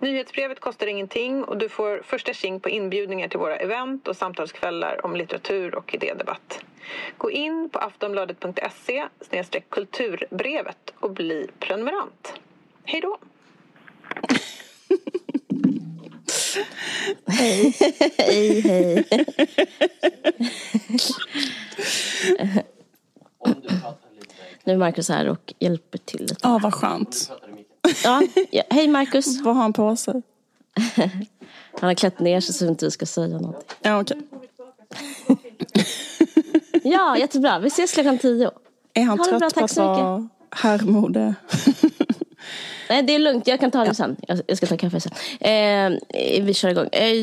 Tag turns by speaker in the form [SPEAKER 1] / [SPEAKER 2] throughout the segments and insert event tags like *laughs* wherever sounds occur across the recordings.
[SPEAKER 1] Nyhetsbrevet kostar ingenting och du får första tjing på inbjudningar till våra event och samtalskvällar om litteratur och idédebatt. Gå in på aftonbladet.se kulturbrevet och bli prenumerant. Hej då!
[SPEAKER 2] Hej. hej, hej. nu är Markus här och hjälper till lite.
[SPEAKER 3] Ja, vad skönt.
[SPEAKER 2] Ja, ja. Hej Markus. *laughs*
[SPEAKER 3] Vad har han på sig?
[SPEAKER 2] han har klätt ner sig så att inte vi ska säga något.
[SPEAKER 3] Ja, okej. *laughs*
[SPEAKER 2] ja, jättebra. Vi ses klockan tio.
[SPEAKER 3] Är han trött bra, på att vara herrmode? *laughs*
[SPEAKER 2] Nej, det är lugnt. Jag kan ta det sen. Jag ska ta kaffe sen. Eh, vi kör igång. Eh,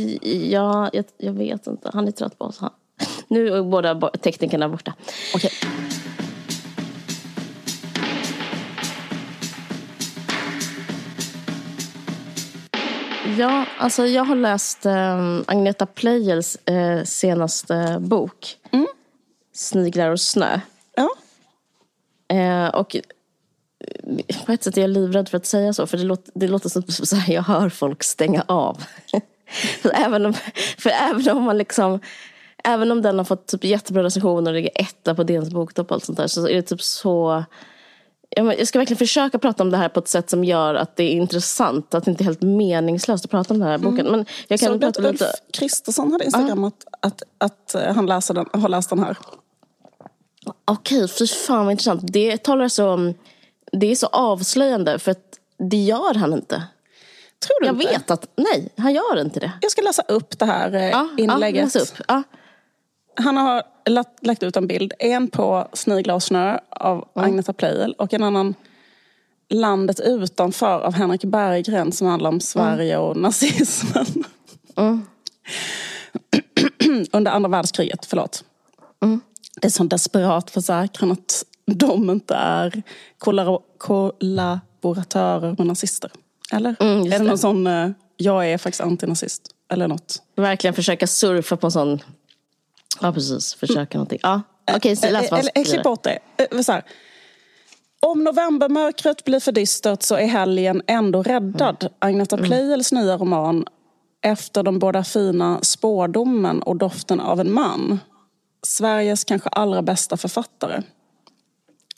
[SPEAKER 2] ja, jag, jag, vet inte. Han är trött på oss. Nu är båda teknikerna borta.
[SPEAKER 3] Okay.
[SPEAKER 2] Ja, alltså jag har läst eh, Agneta Pleijels eh, senaste bok. Mm. Sniglar och snö.
[SPEAKER 3] Ja.
[SPEAKER 2] Eh, och eh, på ett sätt är jag livrädd för att säga så. För det låter, det låter som så här, jag hör folk stänga av. *laughs* för, även om, för även om man liksom Även om den har fått typ jättebra recensioner och ligger etta på DNs boktopp och allt sånt där. Så är det typ så jag ska verkligen försöka prata om det här på ett sätt som gör att det är intressant. Att det inte är helt meningslöst att prata om den här boken. Mm. Men jag kan
[SPEAKER 3] Så prata Ulf lite... Kristersson hade Instagram ah. att, att, att eh, han läser den, har läst den här?
[SPEAKER 2] Okej, okay, fy fan vad intressant. Det talar så om... Det är så avslöjande för att det gör han inte.
[SPEAKER 3] Tror du
[SPEAKER 2] jag
[SPEAKER 3] inte?
[SPEAKER 2] Jag vet att, nej, han gör inte det.
[SPEAKER 3] Jag ska läsa upp det här ja, inlägget.
[SPEAKER 2] Ja, läs upp. Ja
[SPEAKER 3] han har lagt, lagt, ut en bild. En på Sniglar och snö av mm. Agneta Pleijel och en annan Landet utanför av Henrik Berggren som handlar om Sverige mm. och nazismen. Mm. *clears throat* Under andra världskriget, förlåt. Mm. Det är så desperat försäkran att de inte är kollaboratörer med nazister. Eller? Mm, är det, det någon sån, uh, jag är faktiskt antinazist? Eller något?
[SPEAKER 2] Verkligen försöka surfa på en sån Ja, precis. Försöka mm. någonting. Ja. Okej, okay, läs vad
[SPEAKER 3] Eller klipp bort det. Eh, så här. Om novembermörkret blir för dystert så är helgen ändå räddad. Mm. Agneta mm. Pleijels nya roman Efter de båda fina spårdomen och doften av en man. Sveriges kanske allra bästa författare.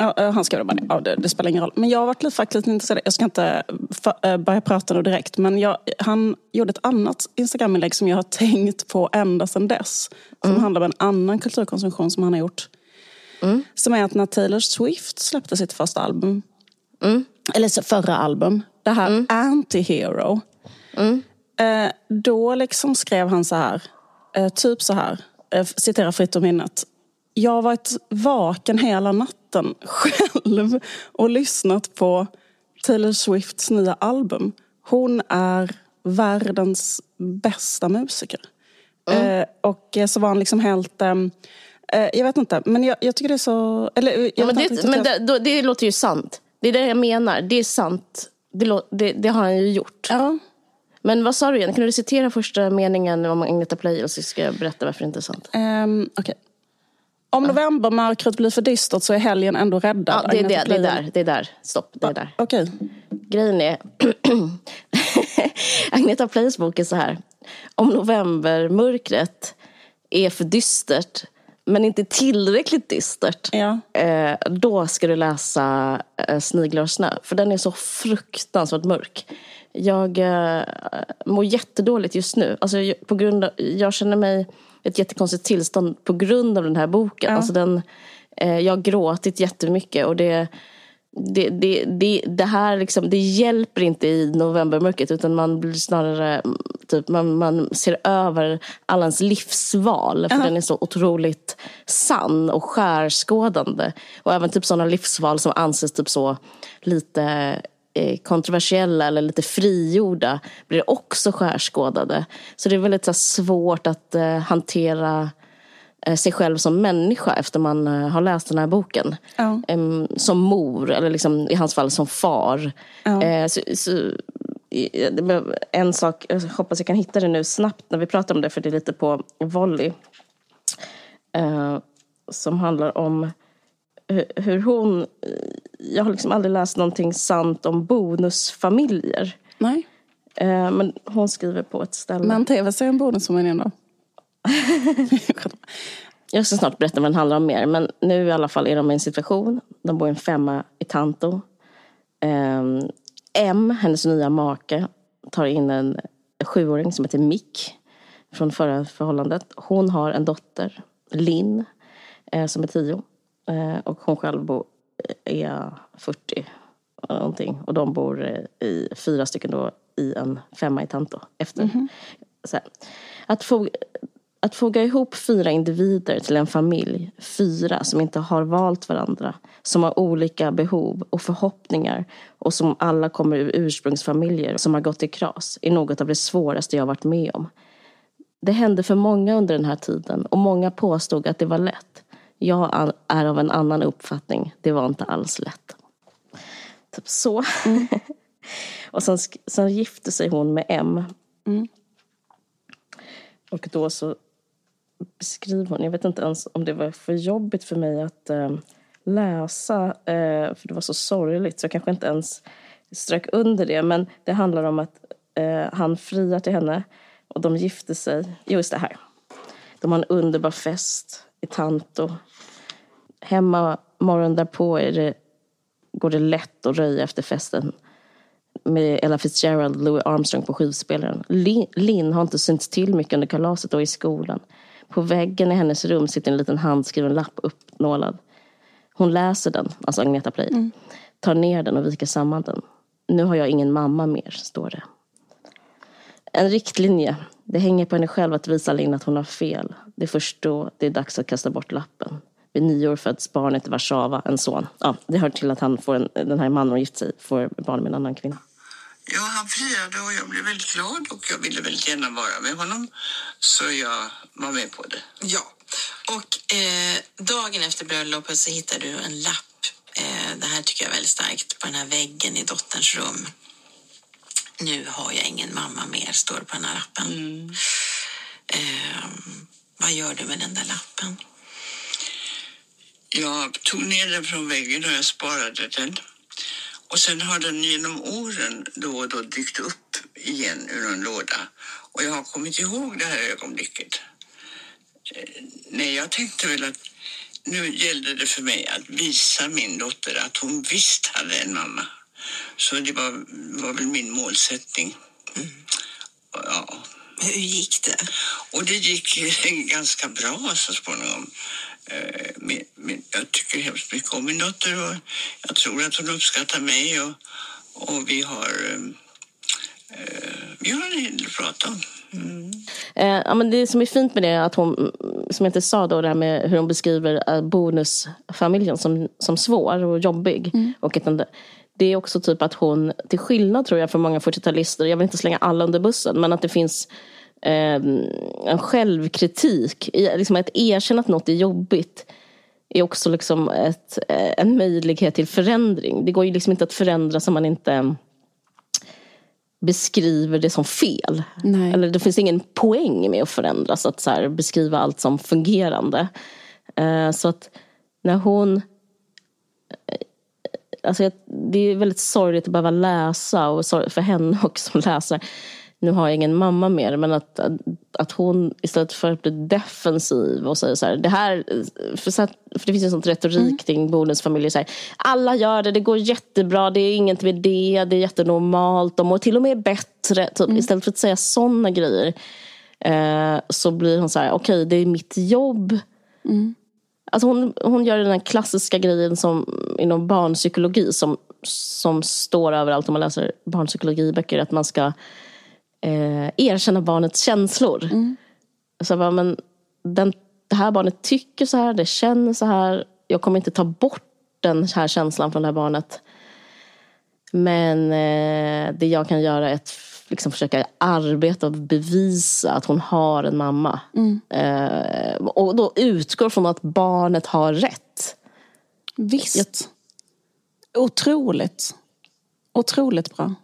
[SPEAKER 3] Ja, han skrev det bara, ja, det, det, spelar ingen roll. Men jag har varit lite, faktiskt lite intresserad, jag ska inte för, äh, börja prata nu direkt, men jag, han gjorde ett annat Instagram-inlägg som jag har *laughs* tänkt på ända sedan dess. Som mm. handlar om en annan kulturkonsumtion som han har gjort. Mm. Som är att när Taylor Swift släppte sitt första album, mm. eller förra album, det här mm. Anti-Hero. Mm. Eh, då liksom skrev han så här, eh, typ så här, eh, citerar fritt ur minnet. Jag har varit vaken hela natten själv och lyssnat på Taylor Swifts nya album. Hon är världens bästa musiker. Mm. Eh, och så var han liksom helt... Ehm, eh, jag vet inte, men jag, jag tycker det är så... Eller,
[SPEAKER 2] ja, men det, men det, då, det låter ju sant. Det är det jag menar. Det är sant. Det, det, det har han ju gjort.
[SPEAKER 3] Ja.
[SPEAKER 2] Men vad sa du igen? Kan du recitera första meningen om Agneta Pleijel så ska jag berätta varför det inte är sant?
[SPEAKER 3] Um, okay. Om novembermörkret blir för dystert så är helgen ändå räddad.
[SPEAKER 2] Ja, det, är det, det är där. Det är där. Stopp. Det är där.
[SPEAKER 3] Okay.
[SPEAKER 2] Grejen är... *clears throat* Agneta Pleijels bok är så här. Om novembermörkret är för dystert men inte tillräckligt dystert.
[SPEAKER 3] Ja.
[SPEAKER 2] Eh, då ska du läsa eh, Sniglar och snö. För den är så fruktansvärt mörk. Jag eh, mår jättedåligt just nu. Alltså, på grund av, jag känner mig ett jättekonstigt tillstånd på grund av den här boken. Ja. Alltså den, eh, jag har gråtit jättemycket och det, det, det, det, det här liksom, det hjälper inte i novembermörkret utan man blir snarare, typ, man, man ser över allans livsval. För ja. den är så otroligt sann och skärskådande. Och även typ sådana livsval som anses typ så lite kontroversiella eller lite frigjorda blir också skärskådade. Så det är väldigt så svårt att eh, hantera eh, sig själv som människa efter man eh, har läst den här boken.
[SPEAKER 3] Ja.
[SPEAKER 2] Som mor, eller liksom, i hans fall som far.
[SPEAKER 3] Ja.
[SPEAKER 2] Eh, så, så, en sak, jag hoppas jag kan hitta det nu snabbt när vi pratar om det, för det är lite på volley. Eh, som handlar om hur, hon... Jag har liksom aldrig läst någonting sant om bonusfamiljer.
[SPEAKER 3] Nej.
[SPEAKER 2] Eh, men hon skriver på ett ställe.
[SPEAKER 3] Men tv-serien Bonusfamiljen då? *laughs*
[SPEAKER 2] Jag ska snart berätta vad den handlar om mer. Men nu i alla fall är de i en situation. De bor i en femma i Tanto. Ehm, M, hennes nya make, tar in en sjuåring som heter Mick. Från förra förhållandet. Hon har en dotter, Linn, eh, som är tio. Eh, och hon själv bor, är 40 någonting. Och de bor eh, i fyra stycken då i en femma i Tanto. Efter. Så här. Att få att foga ihop fyra individer till en familj, fyra som inte har valt varandra, som har olika behov och förhoppningar och som alla kommer ur ursprungsfamiljer som har gått i kras, är något av det svåraste jag varit med om. Det hände för många under den här tiden och många påstod att det var lätt. Jag är av en annan uppfattning, det var inte alls lätt. Typ så. *laughs* och sen, sen gifte sig hon med M. Och då så beskriver hon, jag vet inte ens om det var för jobbigt för mig att eh, läsa, eh, för det var så sorgligt så jag kanske inte ens strök under det. Men det handlar om att eh, han friar till henne och de gifte sig. Just det här. De har en underbar fest i Tanto. Hemma morgonen därpå är det, går det lätt att röja efter festen med Ella Fitzgerald och Louis Armstrong på skivspelaren. Lin, Linn har inte synts till mycket under kalaset och i skolan. På väggen i hennes rum sitter en liten handskriven lapp uppnålad. Hon läser den, alltså Agneta Play, tar ner den och viker samman den. Nu har jag ingen mamma mer, står det. En riktlinje. Det hänger på henne själv att visa Linn att hon har fel. Det är först då det är dags att kasta bort lappen. Vid nio år föds barnet i Warszawa, en son. Ja, det hör till att han får en, den här mannen och gift sig, får barn med en annan kvinna.
[SPEAKER 4] Ja, han friade och jag blev väldigt glad och jag ville väldigt gärna vara med honom. Så jag var med på det.
[SPEAKER 5] Ja. Och eh, dagen efter bröllopet så hittar du en lapp. Eh, det här tycker jag är väldigt starkt. På den här väggen i dotterns rum. Nu har jag ingen mamma mer, står det på den här lappen. Eh, vad gör du med den där lappen?
[SPEAKER 4] Jag tog ner den från väggen och jag sparade den. Och sen har den genom åren då och då dykt upp igen ur en låda. Och jag har kommit ihåg det här ögonblicket. Eh, Nej, jag tänkte väl att nu gällde det för mig att visa min dotter att hon visst hade en mamma. Så det var, var väl min målsättning. Och Ja,
[SPEAKER 5] Hur gick det?
[SPEAKER 4] och det gick *laughs* ganska bra så småningom. Eh, Men, men jag tycker hemskt mycket om min dotter och jag tror att hon uppskattar mig och, och vi har eh, eh, vi har en hel del att prata om.
[SPEAKER 2] Eh, ja, men det som är fint med det är att hon, som jag inte sa då, det här med hur hon beskriver bonusfamiljen som, som svår och jobbig. Och att den, det är också typ att hon, till skillnad tror jag för många 40-talister, jag vill inte slänga alla under bussen, men att det finns eh, en självkritik, i- liksom ett erkännande att något är jobbigt är också liksom ett, eh, en möjlighet till förändring. Det går ju liksom inte att förändra som man inte beskriver det som fel.
[SPEAKER 3] Nej.
[SPEAKER 2] Eller det finns ingen poäng med att förändras, att så här, beskriva allt som fungerande. Eh, så att när hon... Alltså det är väldigt sorgligt att behöva läsa, och för henne *laughs* också som läsare. Nu har jag ingen mamma mer, men att, att, hon istället för att bli defensiv och säga så här, det här, för, så att, för det finns en sån retorik kring bonusfamiljer, så här, alla gör det, det går jättebra, det är inget med det, det är jättenormalt, de mår till och med bättre. Typ, Istället för att säga såna grejer eh, så blir hon så här, okej det är mitt jobb. Alltså hon, hon gör den här klassiska grejen som inom barnpsykologi som, som står överallt om man läser barnpsykologiböcker. Att man ska eh, erkänna barnets känslor. Så jag bara, men den, det här barnet tycker så här, det känner så här. Jag kommer inte ta bort den här känslan från det här barnet. Men eh, det jag kan göra är att liksom försöka arbeta och bevisa att hon har en mamma. Eh, och då utgår från att barnet har rätt.
[SPEAKER 3] Visst. Otroligt. Otroligt bra.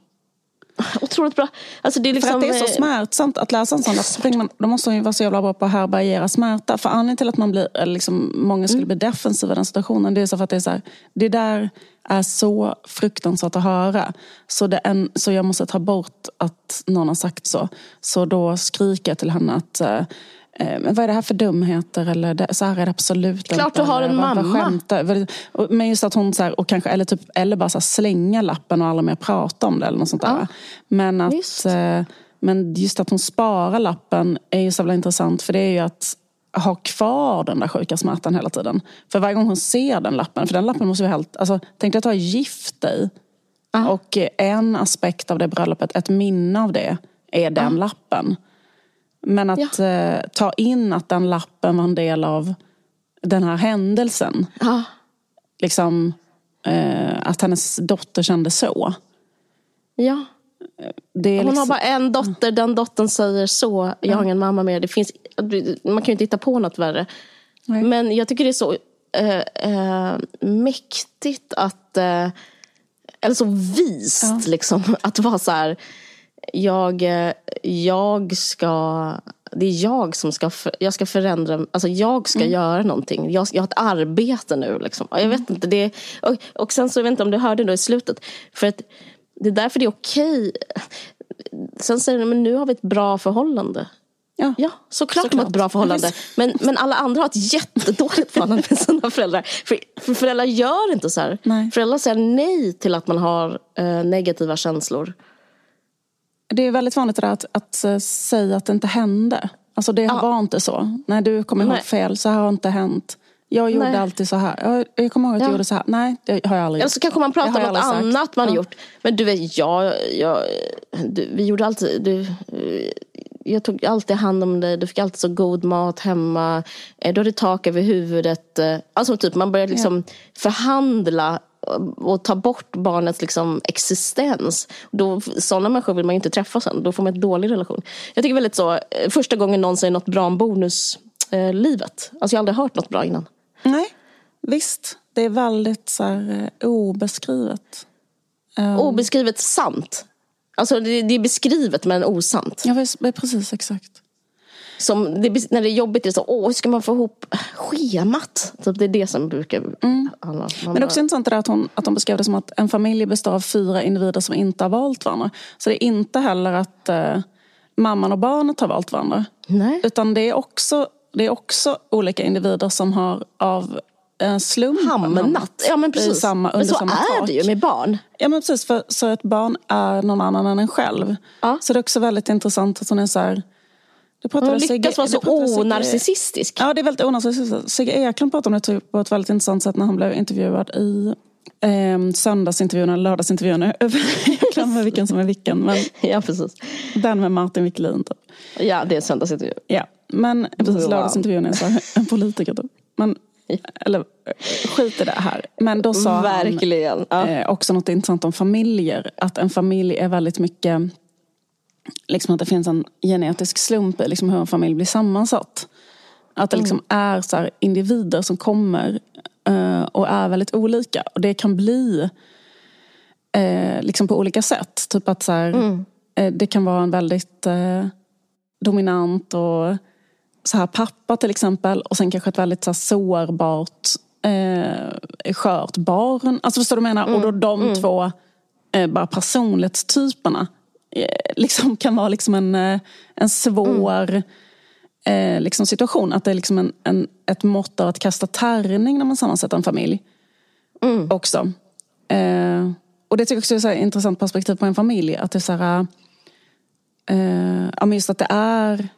[SPEAKER 3] *laughs*
[SPEAKER 2] Otroligt bra. Alltså det är liksom,
[SPEAKER 3] För att det är så
[SPEAKER 2] eh,
[SPEAKER 3] smärtsamt att läsa en sån tänker man, Då måste hon ju vara så jävla bra på att härbärgera smärta. För anledningen till att man blir, eller liksom, många skulle bli defensiva i den situationen. Det är så för att det är så här, det där är så fruktansvärt att höra. Så, det en, så jag måste ta bort att någon har sagt så. Så då skriker jag till henne att eh, men vad är det här för dumheter? Eller det, så här är det absolut
[SPEAKER 2] Klart
[SPEAKER 3] inte.
[SPEAKER 2] du har
[SPEAKER 3] Eller
[SPEAKER 2] en
[SPEAKER 3] vad-
[SPEAKER 2] mamma.
[SPEAKER 3] vad- Men just att hon så här, och kanske, eller, typ, eller bara så här, slänga lappen och aldrig mer prata om det. Eller något sånt där.
[SPEAKER 2] Ja,
[SPEAKER 3] Men att
[SPEAKER 2] visst.
[SPEAKER 3] eh, men just att hon sparar lappen är ju så jävla intressant. För det är ju att ha kvar den där sjuka smärtan hela tiden. För varje gång hon ser den lappen, för den lappen måste ju helt... Alltså, tänk dig att ha gift dig. Och eh, en aspekt av det bröllopet, ett minne av det, är den lappen. Men att eh, ta in att den lappen var en del av den här händelsen.
[SPEAKER 2] Ja.
[SPEAKER 3] Liksom, eh, att hennes dotter kände så.
[SPEAKER 2] ja.
[SPEAKER 3] Det
[SPEAKER 2] Hon
[SPEAKER 3] liksom,
[SPEAKER 2] har bara en dotter, den dottern säger så. Jag har ingen mamma mer. Det finns, man kan ju inte hitta på något värre.
[SPEAKER 3] Nej.
[SPEAKER 2] Men jag tycker det är så eh, eh, mäktigt att... Eh, eller så vist liksom. Att vara så här... Jag, eh, jag ska... Det är jag som ska, för, jag ska förändra, alltså jag ska göra någonting. Jag, jag har ett arbete nu. Liksom. Jag vet inte, det, och, och sen så, jag vet inte om du hörde då i slutet. För att det är därför det är okej. Sen säger de, men nu har vi ett bra förhållande.
[SPEAKER 3] ja.
[SPEAKER 2] Ja, såklart, de har ett bra förhållande. Men, men alla andra har ett jättedåligt förhållande med sina föräldrar. För, för föräldrar gör inte så här.
[SPEAKER 3] Nej.
[SPEAKER 2] Föräldrar säger nej till att man har eh, negativa känslor.
[SPEAKER 3] Det är väldigt vanligt det att, att eh, säga att det inte hände. Alltså det
[SPEAKER 2] Ja.
[SPEAKER 3] var inte så. Nej, du kommer ihåg fel. Så här har inte hänt. Jag gjorde
[SPEAKER 2] Nej.
[SPEAKER 3] alltid så här. Jag, jag kommer ihåg att jag
[SPEAKER 2] Ja.
[SPEAKER 3] gjorde så här. Nej, det har jag aldrig
[SPEAKER 2] Eller
[SPEAKER 3] gjort.
[SPEAKER 2] så kanske man pratar
[SPEAKER 3] jag
[SPEAKER 2] om något annat man har
[SPEAKER 3] Ja.
[SPEAKER 2] gjort. Men du vet, jag, jag, du, vi gjorde alltid... Du, jag tog alltid hand om dig, du fick alltid så god mat hemma. Eh, Du hade tak över huvudet. eh, Alltså typ man började liksom förhandla och ta bort barnets liksom existens. Då, sådana människor vill man ju inte träffa sen. Då får man en dålig relation. Jag tycker väldigt så, eh, första gången någon säger något bra om bonuslivet. Eh, alltså jag har aldrig hört något bra innan.
[SPEAKER 3] Nej, visst. Det är väldigt så här, eh, obeskrivet. Um,
[SPEAKER 2] Obeskrivet sant. Alltså det, det är beskrivet men osant.
[SPEAKER 3] ja, precis exakt.
[SPEAKER 2] Som det, när det är jobbigt är det så, åh hur ska man få ihop schemat? Typ det är det som brukar handla om.
[SPEAKER 3] Men det är också intressant det där att hon, att hon beskrev det som att en familj består av fyra individer som inte har valt varandra. Så det är inte heller att eh, mamman och barnet har valt varandra.
[SPEAKER 2] Nej.
[SPEAKER 3] Utan det är också, det är också olika individer som har av en slump
[SPEAKER 2] Hamnat. Ja men precis.
[SPEAKER 3] Samma, under
[SPEAKER 2] men så
[SPEAKER 3] samma
[SPEAKER 2] är
[SPEAKER 3] tak.
[SPEAKER 2] det ju med barn.
[SPEAKER 3] Ja men precis, för så ett barn är någon annan än en själv.
[SPEAKER 2] Ja.
[SPEAKER 3] Så det är också väldigt intressant att hon är så här...
[SPEAKER 2] Hon lyckas vara så onarcissistisk.
[SPEAKER 3] Ja, det är väldigt onarcissistiskt. Sigge Eklund pratade om det typ på ett väldigt intressant sätt när han blev intervjuad i eh, söndagsintervjun eller lördagsintervjun. *laughs* Jag glömmer vilken som är vilken. Men *laughs*
[SPEAKER 2] Ja precis.
[SPEAKER 3] den med Martin Wiklin. Typ.
[SPEAKER 2] Ja det är söndagsintervju.
[SPEAKER 3] Ja, men precis,
[SPEAKER 2] Wow.
[SPEAKER 3] lördagsintervjun är så här, en politiker. Typ. Men, eller eh, skit i det här. Men då sa han
[SPEAKER 2] Verkligen. Ja.
[SPEAKER 3] eh, också något intressant om familjer. Att en familj är väldigt mycket, liksom att det finns en genetisk slump i liksom hur en familj blir sammansatt. Att det liksom är så individer som kommer eh, och är väldigt olika. Och det kan bli eh, liksom på olika sätt. Typ att så här, eh, det kan vara en väldigt eh, dominant och så här pappa till exempel. Och sen kanske ett väldigt så här, sårbart, eh, skört barn. Alltså förstår du vad jag menar? Och då de två eh, bara personlighetstyperna liksom kan vara liksom en, eh, en svår eh, liksom situation. Att det är liksom en, en, ett mått av att kasta tärning när man sammansätter en familj. Också. Eh, och det tycker jag också är ett så intressant perspektiv på en familj. Att det är så här, eh, ja, just att det är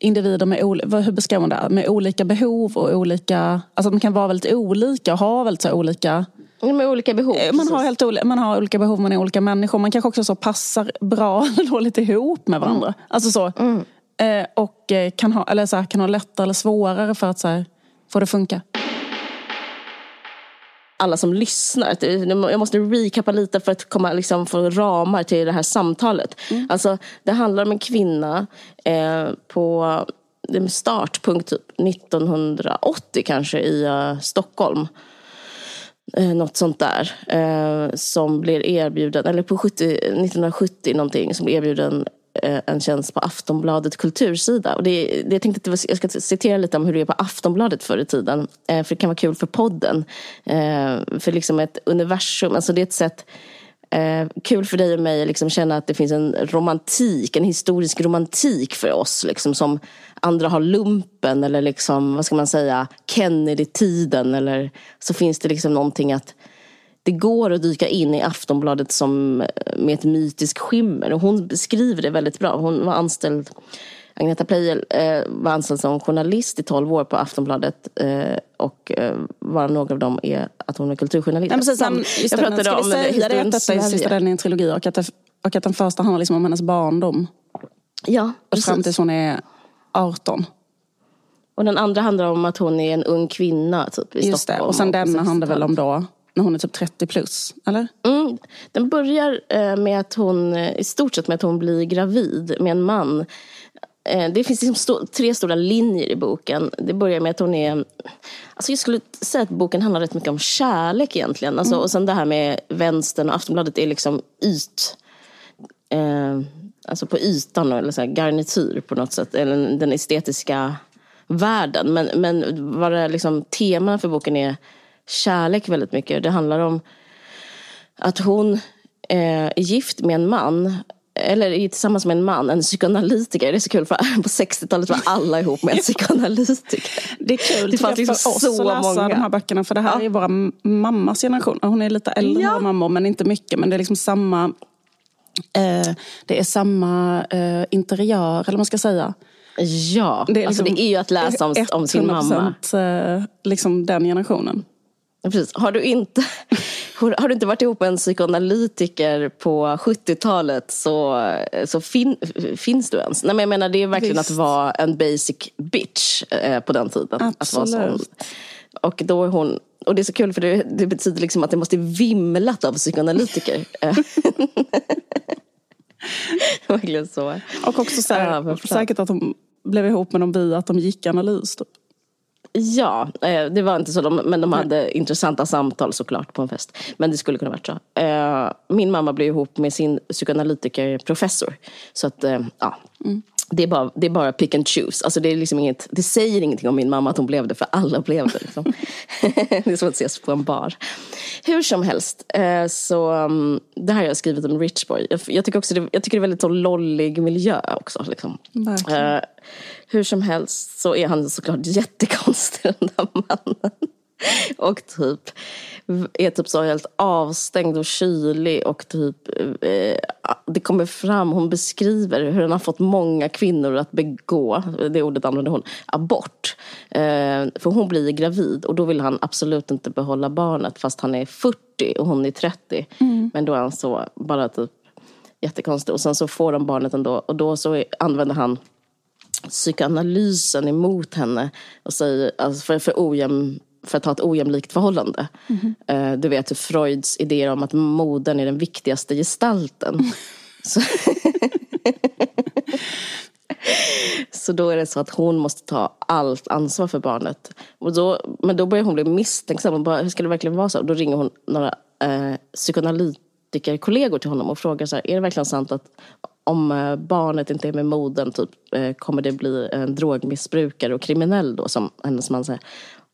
[SPEAKER 3] individer med, hur beskriver man det? med olika behov och olika, alltså att man kan vara väldigt olika och ha väldigt olika
[SPEAKER 2] Med olika behov.
[SPEAKER 3] Eh, Man har, helt oli- man har olika behov, man är olika människor. Man kanske också så passar bra *laughs* eller dåligt ihop med varandra. Alltså så. Eh, och eh, kan ha, eller så här, kan ha lättare eller svårare för att så här, få det att funka.
[SPEAKER 2] alla som lyssnar. Jag måste recappa lite för att komma, liksom, få ramar till det här samtalet. Alltså, det handlar om en kvinna eh, på startpunkt typ 1980 kanske i eh, Stockholm. Eh, något sånt där. Eh, som blir erbjuden, eller på 70, 1970 någonting, som blir erbjuden eh, en tjänst på Aftonbladet kultursida. Och det, det jag tänkte att det var, jag ska citera lite om hur det är på Aftonbladet förr i tiden. Eh, för det kan vara kul för podden. Eh, för liksom ett universum, alltså det är ett sätt Eh, kul för dig och mig att liksom känna att det finns en romantik, en historisk romantik för oss. Liksom, som andra har lumpen eller liksom, vad ska man säga, Kennedy-tiden. Eller så finns det liksom någonting att det går att dyka in i Aftonbladet som eh, med ett mytiskt skimmer. Och hon beskriver det väldigt bra. Hon var anställd, Agneta Pleijel eh, var anställd som journalist i 12 år på Aftonbladet. Eh, och eh, bara några av dem är att hon är kulturjournalist.
[SPEAKER 3] Nej, precis,
[SPEAKER 2] Sam-
[SPEAKER 3] just
[SPEAKER 2] jag pratade om
[SPEAKER 3] säga
[SPEAKER 2] historien
[SPEAKER 3] att detta är
[SPEAKER 2] Sverige.
[SPEAKER 3] sista delen i en trilogi och att, det, och att den första handlar liksom om hennes barndom.
[SPEAKER 2] Ja,
[SPEAKER 3] Och fram
[SPEAKER 2] precis.
[SPEAKER 3] tills hon är 18.
[SPEAKER 2] Och den andra handlar om att hon är en ung kvinna typ, i
[SPEAKER 3] Just det.
[SPEAKER 2] Stockholm.
[SPEAKER 3] Och sen
[SPEAKER 2] på
[SPEAKER 3] denna handlar väl
[SPEAKER 2] 60-talet.
[SPEAKER 3] om då när hon är typ 30 plus, eller?
[SPEAKER 2] Mm. Den börjar eh, med att hon, eh, i stort sett med att hon blir gravid med en man. Eh, det finns liksom sto- tre stora linjer i boken. Det börjar med att hon är... Alltså jag skulle säga att boken handlar rätt mycket om kärlek egentligen. Alltså, Och sen det här med vänstern och Aftonbladet är liksom yt... Eh, alltså på ytan, eller så här garnityr på något sätt. Eller den estetiska världen. Men, men vad det liksom, teman för boken är kärlek väldigt mycket. Det handlar om att hon eh, är gift med en man eller är tillsammans med en man, en psykoanalytiker. Det är så kul för *laughs* på 60-talet var alla ihop med en *laughs* psykoanalytiker.
[SPEAKER 3] Det är kul
[SPEAKER 2] Det fanns liksom
[SPEAKER 3] för oss
[SPEAKER 2] så
[SPEAKER 3] att läsa
[SPEAKER 2] många.
[SPEAKER 3] de här böckerna. För det här
[SPEAKER 2] Ja.
[SPEAKER 3] är våra mammas generation. Hon är lite äldre
[SPEAKER 2] Ja.
[SPEAKER 3] än våra mammor men inte mycket. Men det är liksom samma det är samma eh, interiör, eller vad man ska säga.
[SPEAKER 2] Ja, det är, alltså, det är ju att läsa om, om sin mamma.
[SPEAKER 3] 100% eh, liksom den generationen.
[SPEAKER 2] Precis. Har, du inte, *laughs* har du inte varit ihop med en psykoanalytiker på 70-talet så, så fin, finns du ens. Nej, men jag menar, det är verkligen
[SPEAKER 3] Visst.
[SPEAKER 2] att vara en basic bitch eh, på den tiden. Att vara sån.
[SPEAKER 3] Absolut.
[SPEAKER 2] Och då är hon och det är så kul för det, det betyder liksom att det måste vimlat av psykoanalytiker. *laughs* Verkligen så.
[SPEAKER 3] Och också så här,
[SPEAKER 2] Ja,
[SPEAKER 3] säkert att de blev ihop med dem via att de gick analys. Typ.
[SPEAKER 2] Ja, eh, det var inte så. De, men de hade intressanta samtal såklart på en fest. Men det skulle kunna varit så. Eh, Min mamma blev ihop med sin psykoanalytikerprofessor. Så att, eh, ja. Det är, bara, det är bara pick and choose. Alltså det, är liksom inget, det säger ingenting om min mamma att hon blev det, för alla blev det. Liksom. *laughs* det är som att ses på en bar. Hur som helst, eh, så um, det här har jag skrivit om Richboy. Jag, jag, tycker också det, jag tycker det är väldigt så lollig miljö också. Liksom. Eh, hur som helst så är han såklart jättekonstig den där mannen. *laughs* Och typ är typ så helt avstängd och kylig och typ eh, det kommer fram, hon beskriver hur han har fått många kvinnor att begå, det ordet använder hon, abort. Eh, för hon blir gravid och då vill han absolut inte behålla barnet fast han är 40 och hon är 30. Men då är han så bara typ jättekonstig och sen så får de barnet ändå och då så använder han psykoanalysen emot henne och säger, alltså för, för, ojäm, för att ha ett ojämlikt förhållande. Eh, du vet Freuds idéer om att modern är den viktigaste gestalten. *laughs* Så, *laughs* så då är det så att hon måste ta allt ansvar för barnet. Och då, men då börjar hon bli misstänksam. Och bara, hur ska det verkligen vara så? Och då ringer hon några eh, psykoanalytikerkollegor till honom och frågar så här, är det verkligen sant att om eh, barnet inte är med modern typ, kommer det bli en drogmissbrukare och kriminell då som hennes man säger.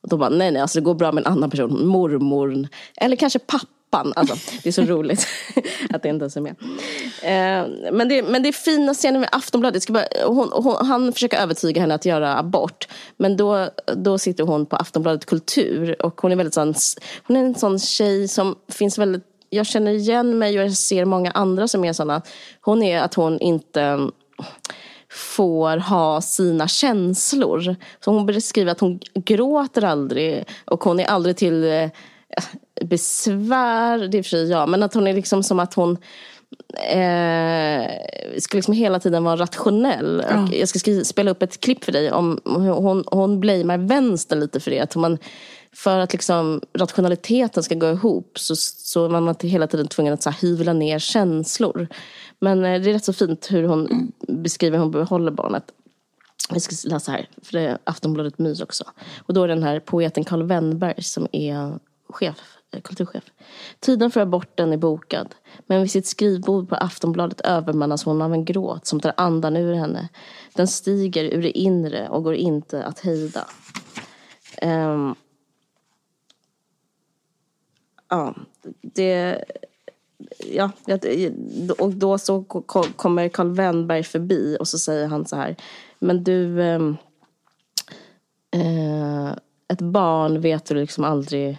[SPEAKER 2] Och då bara, nej nej, alltså det går bra med en annan person, mormorn, eller kanske pappan. Alltså, det är så *laughs* roligt att det inte ens är med. Eh, men, det, men det är fina scener med Aftonbladet. Bara, hon, hon, han försöker övertyga henne att göra abort. Men då, då sitter hon på Aftonbladet Kultur. Och hon är väldigt sån, hon är en sån tjej som finns väldigt jag känner igen mig och jag ser många andra som är såna. Hon är att hon inte får ha sina känslor. Så hon beskriver att hon gråter aldrig och hon är aldrig till eh, besvär, det är för sig jag, men att hon är liksom som att hon eh, ska liksom hela tiden vara rationell. Och jag ska skriva, spela upp ett klipp för dig om hon, hon blamear vänstern lite för det. Att man för att liksom rationaliteten ska gå ihop så, så man är hela tiden tvungen att så här, hyvla ner känslor. Men eh, det är rätt så fint hur hon mm. beskriver hur hon behåller barnet. Jag ska läsa här, för det är Aftonbladet Mys också. Och då är den här poeten Karl Wennberg som är chef, eh, kulturchef. Tiden för aborten är bokad. Men vid sitt skrivbord på Aftonbladet övermannas hon av en gråt som tar andan ur henne. Den stiger ur det inre och går inte att hejda. Um, ja, det... Ja, och då så kommer Karl Wennberg förbi och så säger han så här. Men du... Um, uh, ett barn vet du liksom aldrig...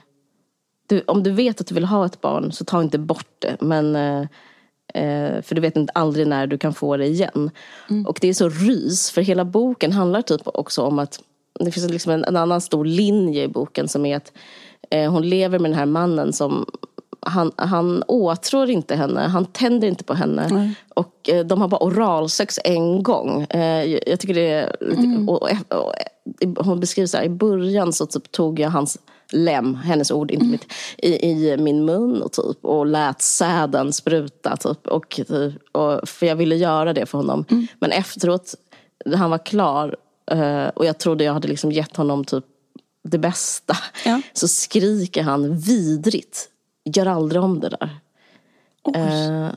[SPEAKER 2] Du, om du vet att du vill ha ett barn så ta inte bort det. Men, uh, uh, för du vet inte aldrig när du kan få det igen. Mm. Och det är så rys, för hela boken handlar typ också om att det finns liksom en, en annan stor linje i boken som är att eh, hon lever med den här mannen som han, han åtrår inte henne, han tänder inte på henne. Mm. Och eh, de har bara oralsex en gång. Eh, jag tycker det är... Mm. Och, och, och, hon beskriver så här, i början så typ tog jag hans lem, hennes ord, inte mitt, i, i, min mun och, typ, och lät säden spruta. Typ, och, typ, och, för jag ville göra det för honom. Mm. Men efteråt, när han var klar uh, och jag trodde jag hade liksom gett honom typ det bästa. Ja. Så skriker han vidrigt. Gör aldrig om det där. Uh,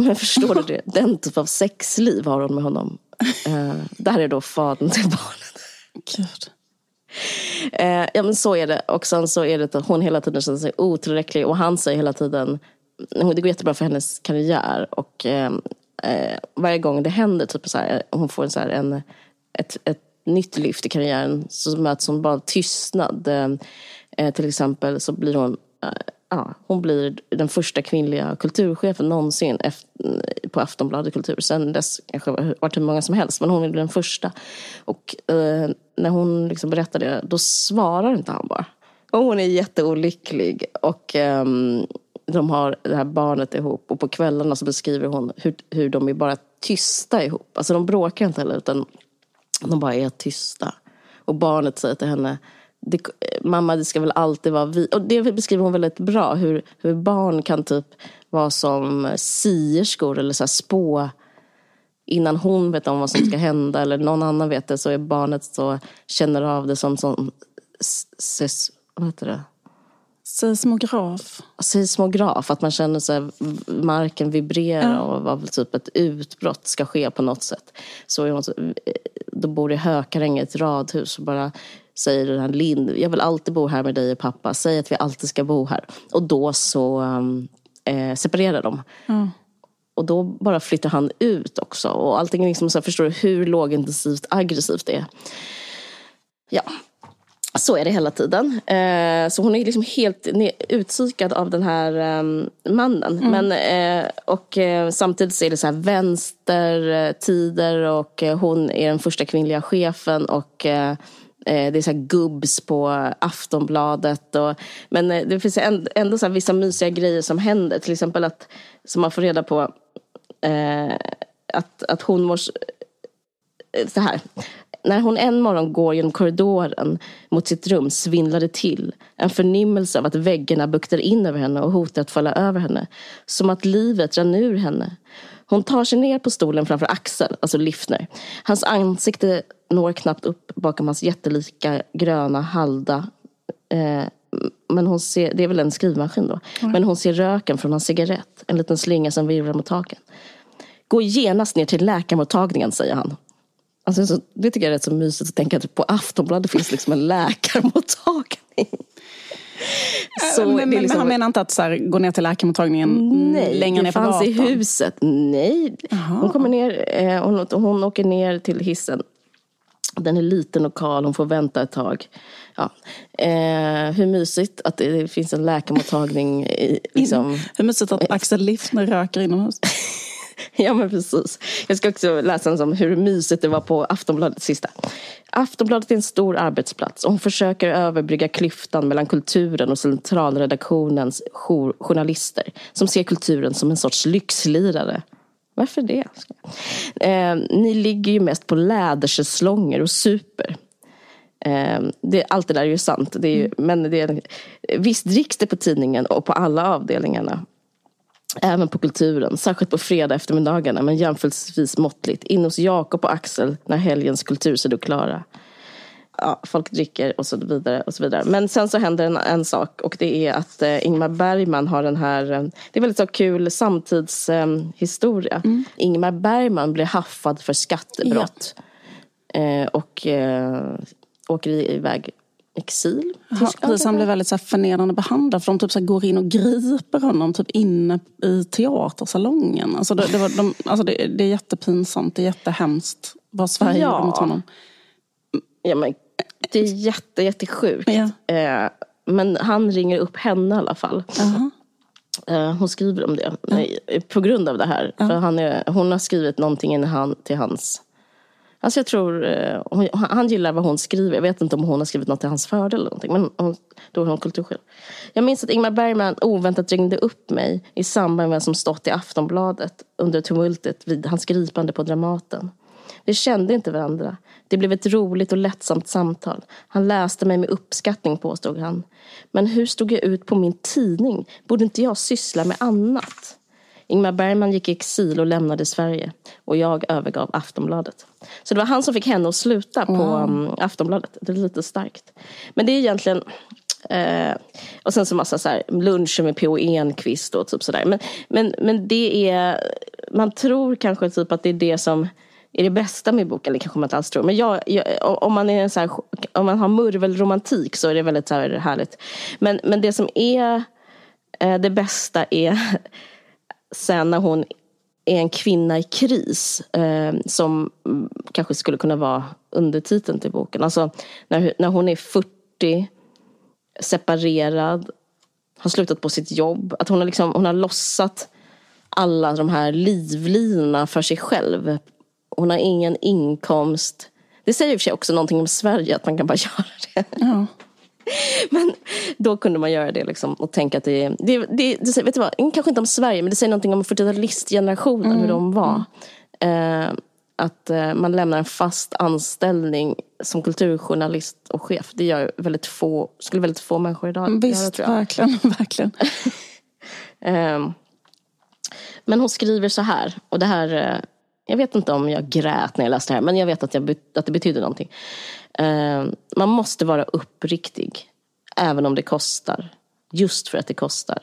[SPEAKER 2] men förstår du det? *laughs* Den typ av sexliv har hon med honom. Uh, där är då fadern till barnet.
[SPEAKER 3] Gud.
[SPEAKER 2] Uh, ja men så är det. Och sen så är det att hon hela tiden känner sig otillräcklig. Och han säger hela tiden, det går jättebra för hennes karriär. Och uh, varje gång det händer, typ så här, hon får så en, ett, ett nytt lyft i karriären så möts hon bara av tystnad. Eh, till exempel så blir hon eh, ja, hon blir den första kvinnliga kulturchefen någonsin på Aftonbladet Kultur. Sen dess kanske det varit hur många som helst, men hon är den första. Och eh, när hon liksom berättar det, då svarar inte han bara. Och hon är jätteolycklig och eh, de har det här barnet ihop och på kvällarna så beskriver hon hur, hur de är bara tysta ihop. Alltså de bråkar inte heller utan de bara är tysta. Och barnet säger till henne, det, mamma det ska väl alltid vara vi. Och det beskriver hon väldigt bra, hur, hur barn kan typ vara som sierskor eller så spå innan hon vet om vad som ska hända eller någon annan vet det så är barnet så känner av det som, som ses, vad heter det?
[SPEAKER 3] Seismograf.
[SPEAKER 2] Seismograf, att man känner sig marken vibrera ja. och av typ ett utbrott ska ske på något sätt. Så hon, då bor i Hökarängen ett radhus och bara säger den Lind, jag vill alltid bo här med dig och pappa, säg att vi alltid ska bo här. Och då så um, eh, separerar de. Mm. Och då bara flyttar han ut också. Och allting är liksom så här, förstår du hur lågintensivt aggressivt det är. Ja, så är det hela tiden. Eh, så hon är liksom helt utpsykad av den här um, mannen. Mm. Men, eh, och eh, samtidigt så är det så här vänstertider och eh, hon är den första kvinnliga chefen. Och eh, Eh, det är så gubbs på Aftonbladet. Och, men eh, det finns ändå så vissa mysiga grejer som händer. Till exempel att, som man får reda på, eh, att, att hon mår så här när hon en morgon går genom korridoren mot sitt rum svindlar det till. En förnimmelse av att väggarna buktar in över henne och hotar att falla över henne. Som att livet rann ur henne. Hon tar sig ner på stolen framför Axel, alltså Liffner. Hans ansikte når knappt upp bakom hans jättelika gröna halda. Eh, men hon ser, det är väl en skrivmaskin då. Mm. Men hon ser röken från hans cigarett. En liten slinga som virvlar mot taken. Gå genast ner till läkarmottagningen, säger han. Alltså, så, det tycker jag är rätt så mysigt att tänka att på Aftonbladet finns liksom en läkarmottagning.
[SPEAKER 3] Så men, men liksom... han menar inte att så här, gå ner till läkarmottagningen
[SPEAKER 2] Nej, längre ner på gatan? Nej, det fanns i huset. Nej. Hon kommer ner, eh, hon, hon åker ner till hissen. Den är liten och kal, hon får vänta ett tag. Ja. Eh, hur mysigt att det finns en läkarmottagning. I, liksom...
[SPEAKER 3] hur mysigt att Axel Liffner röker inomhus. *laughs*
[SPEAKER 2] ja men precis. Jag ska också läsa en om hur mysigt det var på Aftonbladet sista. Aftonbladet är en stor arbetsplats och hon försöker överbrygga klyftan mellan kulturen och centralredaktionens journalister som ser kulturen som en sorts lyxlirare. Varför det? Eh, ni ligger ju mest på lädersäslonger och super. Eh, det, allt det där är ju sant. Det är ju, Men det är, visst dricks det på tidningen och på alla avdelningarna. Även på kulturen, särskilt på fredag eftermiddagarna men jämförelsevis måttligt. In hos Jakob och Axel när helgens kultursidor klara. Ja, folk dricker och så vidare. och så vidare. Men sen så händer en, en sak och det är att eh, Ingmar Bergman har den här, eh, det är väldigt så kul samtidshistoria. Eh, mm. Ingmar Bergman blir haffad för skattebrott. Ja. Eh, och eh, åker iväg exil.
[SPEAKER 3] Precis, han blir väldigt så här förnedrande behandlad för de typ så går in och griper honom typ inne i teatersalongen. Alltså det, det, var, de, alltså det, det är jättepinsamt, det är jättehemskt vad Sverige ja. gjorde mot honom.
[SPEAKER 2] Ja, men, det är jätte, jättesjukt. Ja. Eh, men han ringer upp henne i alla fall. Uh -huh. hon skriver om det, ja. på grund av det här. För han är, hon har skrivit någonting till hans Alltså jag tror, eh, hon, han gillar vad hon skriver. Jag vet inte om hon har skrivit något till hans fördel eller någonting. Men hon, då är hon kultursjäl. Jag minns att Ingmar Bergman oväntat ringde upp mig i samband med vad som stått i Aftonbladet under tumultet vid hans gripande på Dramaten. Vi kände inte varandra. Det blev ett roligt och lättsamt samtal. Han läste mig med uppskattning påstod han. Men hur stod jag ut på min tidning? Borde inte jag syssla med annat? Ingmar Bergman gick i exil och lämnade Sverige. Och jag övergav Aftonbladet. Så det var han som fick henne att sluta på mm. Aftonbladet. Det är lite starkt. Men det är egentligen Eh, och sen så massa så här, luncher med P.O. Enquist och typ sådär. Men, men, men det är, man tror kanske typ att det är det som är det bästa med boken, eller kanske man inte alls tror. Men jag, jag, om, man är så här, om man har murvelromantik så är det väldigt så här härligt. Men, men det som är eh, det bästa är *laughs* sen när hon är en kvinna i kris eh, som kanske skulle kunna vara undertiteln till boken. Alltså när, när hon är 40, separerad, har slutat på sitt jobb. Att hon har, liksom, hon har lossat alla de här livlinorna för sig själv. Hon har ingen inkomst. Det säger i och för sig också någonting om Sverige, att man kan bara *laughs* göra det. Ja. Men då kunde man göra det liksom, och tänka att det, det, det, det vet du vad, kanske inte om Sverige men det säger någonting om 40-talistgenerationen, mm. hur de var. Mm. Eh, att eh, man lämnar en fast anställning som kulturjournalist och chef. Det gör väldigt få, skulle väldigt få människor idag
[SPEAKER 3] Visst, göra, verkligen. *laughs* verkligen. *laughs*
[SPEAKER 2] eh, men hon skriver så här, och det här eh, jag vet inte om jag grät när jag läste det här, men jag vet att, jag, att det betyder någonting. Eh, man måste vara uppriktig, även om det kostar. Just för att det kostar.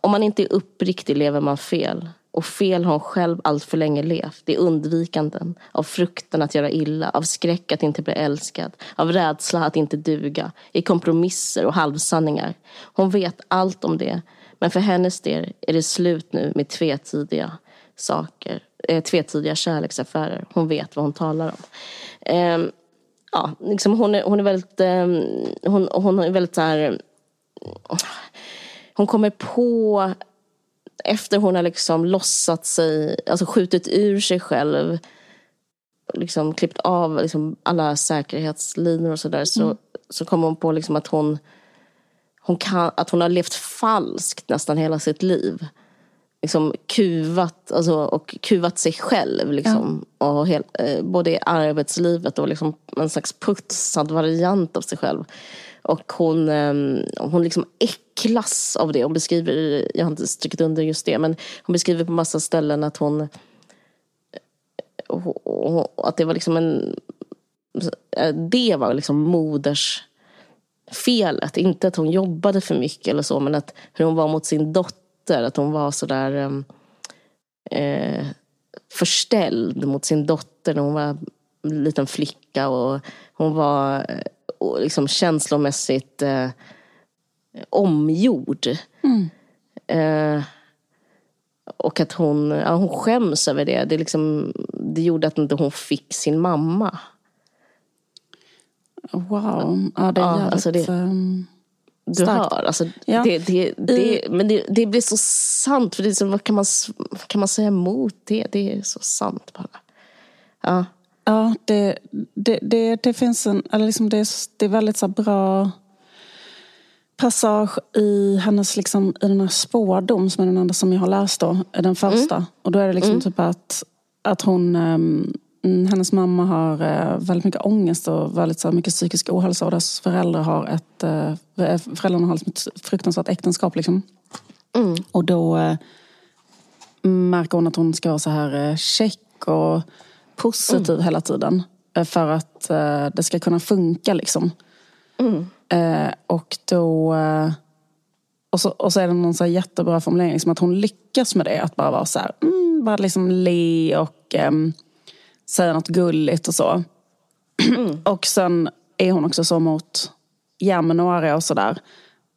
[SPEAKER 2] Om man inte är uppriktig lever man fel. Och fel har hon själv allt för länge levt. Det är undvikanden. Av fruktan att göra illa. Av skräck att inte bli älskad. Av rädsla att inte duga. I kompromisser och halvsanningar. Hon vet allt om det. Men för hennes del är det slut nu med tvetydiga saker. Eh, tvetydiga kärleksaffärer. Hon vet vad hon talar om. Eh, ja, liksom hon, är, hon är väldigt, eh, hon, hon är väldigt så här, hon kommer på efter hon har liksom lossat sig, alltså skjutit ur sig själv, liksom klippt av liksom alla säkerhetslinor och sådär, så, mm. så kommer hon på liksom att hon, hon kan, att hon har levt falskt nästan hela sitt liv liksom kuvat, alltså, och kuvat sig själv. Liksom, ja. och hel, eh, både i arbetslivet och liksom en slags putsad variant av sig själv. Och hon, eh, hon liksom äcklas av det. Hon beskriver, jag har inte strukit under just det, men hon beskriver på massa ställen att hon och, och, att det var liksom en eh, det var liksom moders felet. Inte att hon jobbade för mycket eller så, men att hur hon var mot sin dotter dotter. Att hon var sådär ehm, eh, förställd mot sin dotter när hon var en liten flicka. Och hon var och liksom känslomässigt eh, omgjord. Mm. Eh, och att hon, ja, hon skäms över det. Det, liksom, det gjorde att inte hon fick sin mamma.
[SPEAKER 3] Wow. Ja, det är ja. Alltså det, um
[SPEAKER 2] du Starkt. hör. Alltså, ja. det, det, det, men det, det blir så sant. För det är så, vad, kan man, vad kan man säga emot det? Det är så sant bara. Ja,
[SPEAKER 3] ja det, det, det, det finns en... Eller liksom det, är, det är väldigt så bra passage i hennes liksom, i den här spårdom som är den enda som jag har läst då, den första. Mm. Och då är det liksom mm. typ att, att hon um, hennes mamma har eh, väldigt mycket ångest och väldigt så mycket psykisk ohälsa och deras föräldrar har ett, eh, föräldrarna har liksom ett fruktansvärt äktenskap. Liksom. Och då eh, märker hon att hon ska vara så här eh, check och positiv hela tiden. eh, För att eh, det ska kunna funka liksom. Eh, och då... Eh, och så, och så är det någon så jättebra formulering, liksom att hon lyckas med det. Att bara vara så här, mm, bara liksom le och ehm, säga något gulligt och så. och sen är hon också så mot jämnåriga och sådär.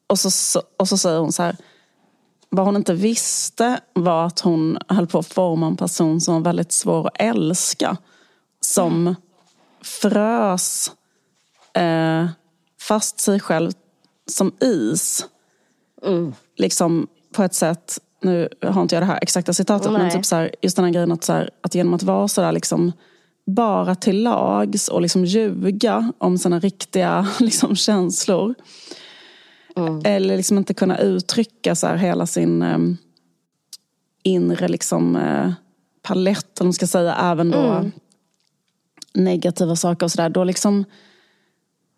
[SPEAKER 3] Och så, och så säger hon så här, vad hon inte visste var att hon höll på att forma en person som var väldigt svår att älska. Som frös eh, fast sig själv som is. Liksom på ett sätt, nu har inte jag det här exakta citatet, men
[SPEAKER 2] Nej.
[SPEAKER 3] typ så här, just den här grejen att, så här, att genom att vara sådär liksom bara till lags och liksom ljuga om sina riktiga *laughs* liksom, känslor. Eller liksom inte kunna uttrycka så här, hela sin eh, inre liksom, eh, palett, eller man ska säga, även då negativa saker och sådär. Då liksom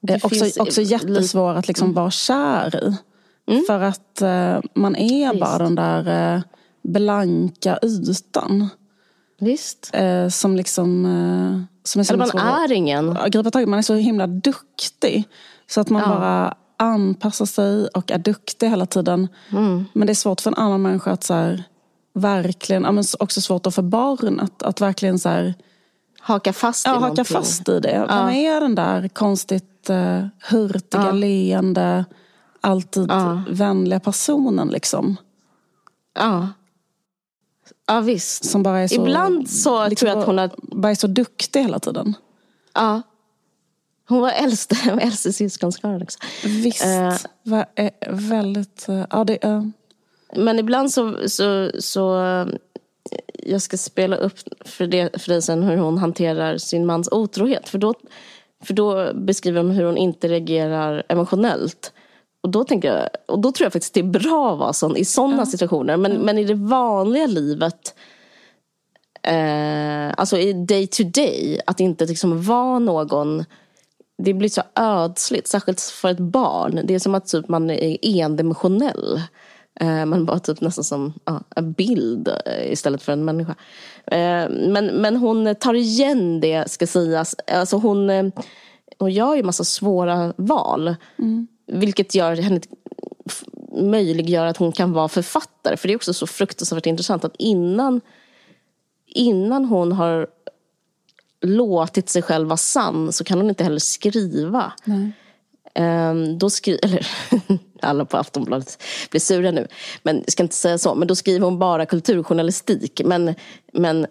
[SPEAKER 3] eh, också, också jättesvår att liksom vara kär i. För att eh, man är bara den där eh, blanka ytan.
[SPEAKER 2] Visst.
[SPEAKER 3] Eh, som liksom... Eh, som är så
[SPEAKER 2] Eller man
[SPEAKER 3] svår
[SPEAKER 2] är ingen.
[SPEAKER 3] Ja, gripa tag. Man är så himla duktig. Så att man
[SPEAKER 2] Ja.
[SPEAKER 3] bara anpassar sig och är duktig hela tiden.
[SPEAKER 2] Mm.
[SPEAKER 3] Men det är svårt för en annan människa att så här, verkligen, ja, men också svårt då för barnet att verkligen så här,
[SPEAKER 2] Haka fast i
[SPEAKER 3] ja, haka
[SPEAKER 2] någonting.
[SPEAKER 3] fast i det. Vem är den där konstigt uh, hurtiga,
[SPEAKER 2] Ja.
[SPEAKER 3] leende, alltid
[SPEAKER 2] Ja.
[SPEAKER 3] vänliga personen liksom?
[SPEAKER 2] Ja. Ja visst.
[SPEAKER 3] Som bara är så,
[SPEAKER 2] Ibland så
[SPEAKER 3] liksom
[SPEAKER 2] tror jag att hon har...
[SPEAKER 3] bara är så duktig hela tiden.
[SPEAKER 2] Ja. Hon var äldste, hon *laughs* var äldste syskonskaran också.
[SPEAKER 3] Visst.
[SPEAKER 2] Eh.
[SPEAKER 3] Va, eh, väldigt... eh, ja, det, eh,
[SPEAKER 2] Men ibland så, så, så jag ska spela upp för, det, för dig sen hur hon hanterar sin mans otrohet. För då, för då beskriver de hur hon inte reagerar emotionellt. Och då, tänker jag, och då tror jag faktiskt det är bra att vara sån i sådana situationer. Men, men i det vanliga livet, eh, alltså i day to day, att inte liksom vara någon det blir så ödsligt, särskilt för ett barn. Det är som att typ man är endimensionell. Eh, man bara typ nästan som ja, en bild eh, istället för en människa. Eh, men, men hon tar igen det, ska sägas. Alltså hon, hon gör ju massa svåra val. Vilket gör henne möjliggör att hon kan vara författare. För det är också så fruktansvärt intressant att innan, innan hon har låtit sig själv vara sann så kan hon inte heller skriva. Ehm, då skri- *laughs* eller alla på Aftonbladet blir sura nu, men jag ska inte säga så. Men då skriver hon bara kulturjournalistik. Men, men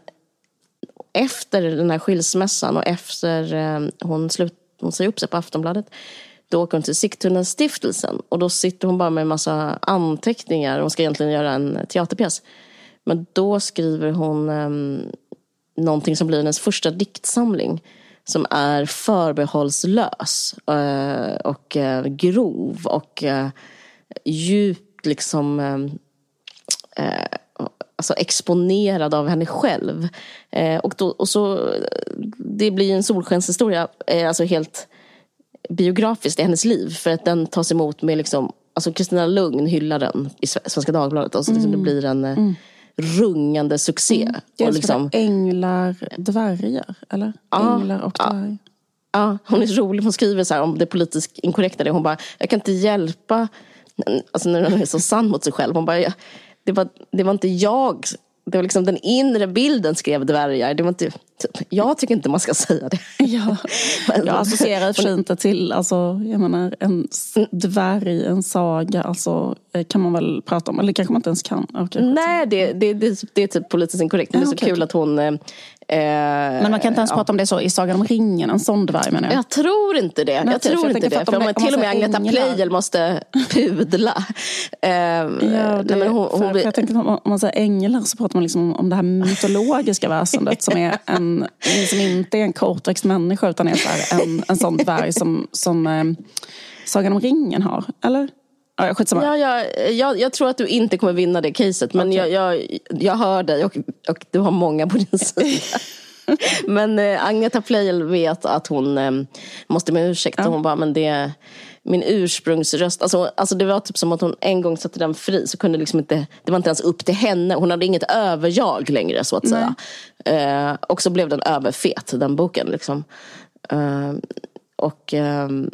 [SPEAKER 2] efter den här skilsmässan och efter eh, hon, slut, hon säger upp sig på Aftonbladet då åker hon till Sigtuna stiftelsen och då sitter hon bara med en massa anteckningar. Hon ska egentligen göra en teaterpjäs. Men då skriver hon um, någonting som blir hennes första diktsamling. Som är förbehållslös uh, och uh, grov och uh, djupt liksom ehm, eh, alltså exponerad av henne själv. Och, då, och så, det blir en solskenshistoria, alltså helt biografiskt i hennes liv. För att den tas emot med liksom, alltså Kristina Lugn hyllar den i Sve- Svenska Dagbladet. Och så liksom det blir en eh, rungande succé.
[SPEAKER 3] Mm. det är liksom... änglar, dvärgar, eller?
[SPEAKER 2] Ja.
[SPEAKER 3] Änglar och dvärgar.
[SPEAKER 2] Ja, hon är så rolig. Hon skriver så här om det politiskt inkorrekta. Det. Hon bara, jag kan inte hjälpa, alltså när hon är så sann mot sig själv. Hon bara, det, var, det var inte jag. Det var liksom den inre bilden skrev dvärgar. Det var inte, jag tycker inte man ska säga det. *laughs*
[SPEAKER 3] Ja. Jag associerar för sig inte till, alltså, jag menar, en s- dvärg, en saga, alltså, eh, kan man väl prata om, eller kanske man inte ens kan. Okay.
[SPEAKER 2] Nej, det, det, det, det är typ politiskt inkorrekt. Men det är så
[SPEAKER 3] okej,
[SPEAKER 2] kul
[SPEAKER 3] okej.
[SPEAKER 2] att hon... Eh,
[SPEAKER 3] Men man kan inte ens prata om det så i Sagan om ringen, en sån dvärg menar jag.
[SPEAKER 2] Jag tror inte det.
[SPEAKER 3] Nej,
[SPEAKER 2] jag tror
[SPEAKER 3] jag
[SPEAKER 2] inte det.
[SPEAKER 3] för
[SPEAKER 2] om man, till och med Agneta Pleijel måste *laughs* pudla. Eh,
[SPEAKER 3] Ja, det,
[SPEAKER 2] nej, men hon,
[SPEAKER 3] för,
[SPEAKER 2] hon blir,
[SPEAKER 3] jag tänker om man säger änglar så pratar man liksom om, det här mytologiska väsendet som är en, som inte är en kortväxt människa utan är en, en sån dvärg som, som eh, Sagan om ringen har. Eller? Ja, skitsamma.
[SPEAKER 2] Ja, jag, jag, jag tror att du inte kommer vinna det caset. Men jag, jag, jag hör dig och, och du har många på din sida. *laughs* men eh, Agneta Pleijel vet att hon eh, måste om ursäkt.
[SPEAKER 3] Ja.
[SPEAKER 2] Hon bara, men det är min ursprungsröst. Alltså, alltså det var typ som att hon en gång satte den fri. Så kunde liksom inte, det var inte ens upp till henne. Hon hade inget överjag längre så att säga. Eh, och så blev den överfet, den boken. Liksom. Eh, och, ehm,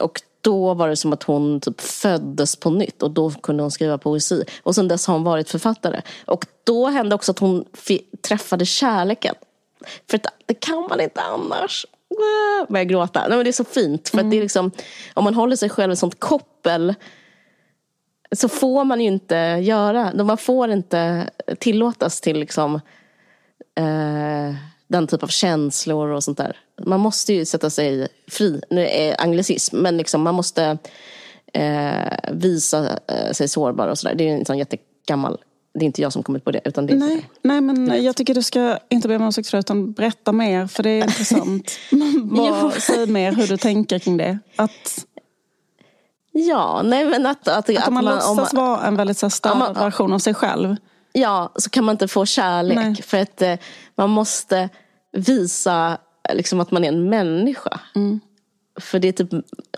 [SPEAKER 2] och då var det som att hon typ föddes på nytt och då kunde hon skriva poesi. Och sen dess har hon varit författare. Och då hände också att hon träffade kärleken. För att det kan man inte annars. Äh, Börjar gråta. Nej, men det är så fint. För att det är liksom, om man håller sig själv i sånt koppel så får man ju inte göra, man får inte tillåtas till liksom eh, den typ av känslor och sånt där. Man måste ju sätta sig fri. Nu är anglicism, men liksom man måste eh, visa eh, sig sårbar och sådär. Det är ju en sån jättegammal, det är inte jag som kommit på det. Utan det
[SPEAKER 3] Nej, nej, men jag tycker du ska inte be om ursäkt för det utan berätta mer för det är intressant. *laughs* *laughs* Bara säg mer hur du tänker kring det. Att,
[SPEAKER 2] Ja, nej men att, att,
[SPEAKER 3] att om man,
[SPEAKER 2] om
[SPEAKER 3] låtsas vara en väldigt så här, störd
[SPEAKER 2] man-
[SPEAKER 3] version av sig själv.
[SPEAKER 2] Ja, så kan man inte få kärlek.
[SPEAKER 3] Nej.
[SPEAKER 2] För att eh, man måste visa eh, liksom, att man är en människa. För det är typ,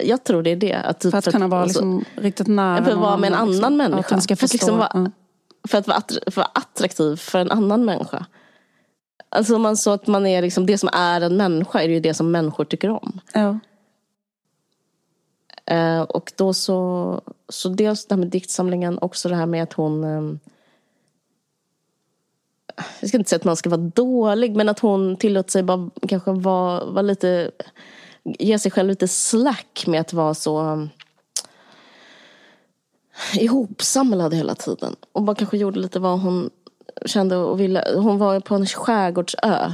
[SPEAKER 2] jag tror det är det. Att, typ,
[SPEAKER 3] Mm. För att kunna vara
[SPEAKER 2] alltså,
[SPEAKER 3] liksom, riktigt nära
[SPEAKER 2] För att vara med en
[SPEAKER 3] någon,
[SPEAKER 2] annan
[SPEAKER 3] liksom.
[SPEAKER 2] människa.
[SPEAKER 3] Att
[SPEAKER 2] för, att liksom vara,
[SPEAKER 3] ja.
[SPEAKER 2] för, att vara attraktiv för en annan människa. Alltså man, så att man är liksom, det som är en människa är ju det som människor tycker om.
[SPEAKER 3] Ja.
[SPEAKER 2] Eh, och då så, så dels det här med diktsamlingen, också det här med att hon ehm, jag ska inte säga att man ska vara dålig, men att hon tillåter sig bara kanske vara, vara lite ge sig själv lite slack med att vara så um, ihopsamlad hela tiden. Och bara kanske gjorde lite vad hon kände och ville. Hon var på en skärgårdsö.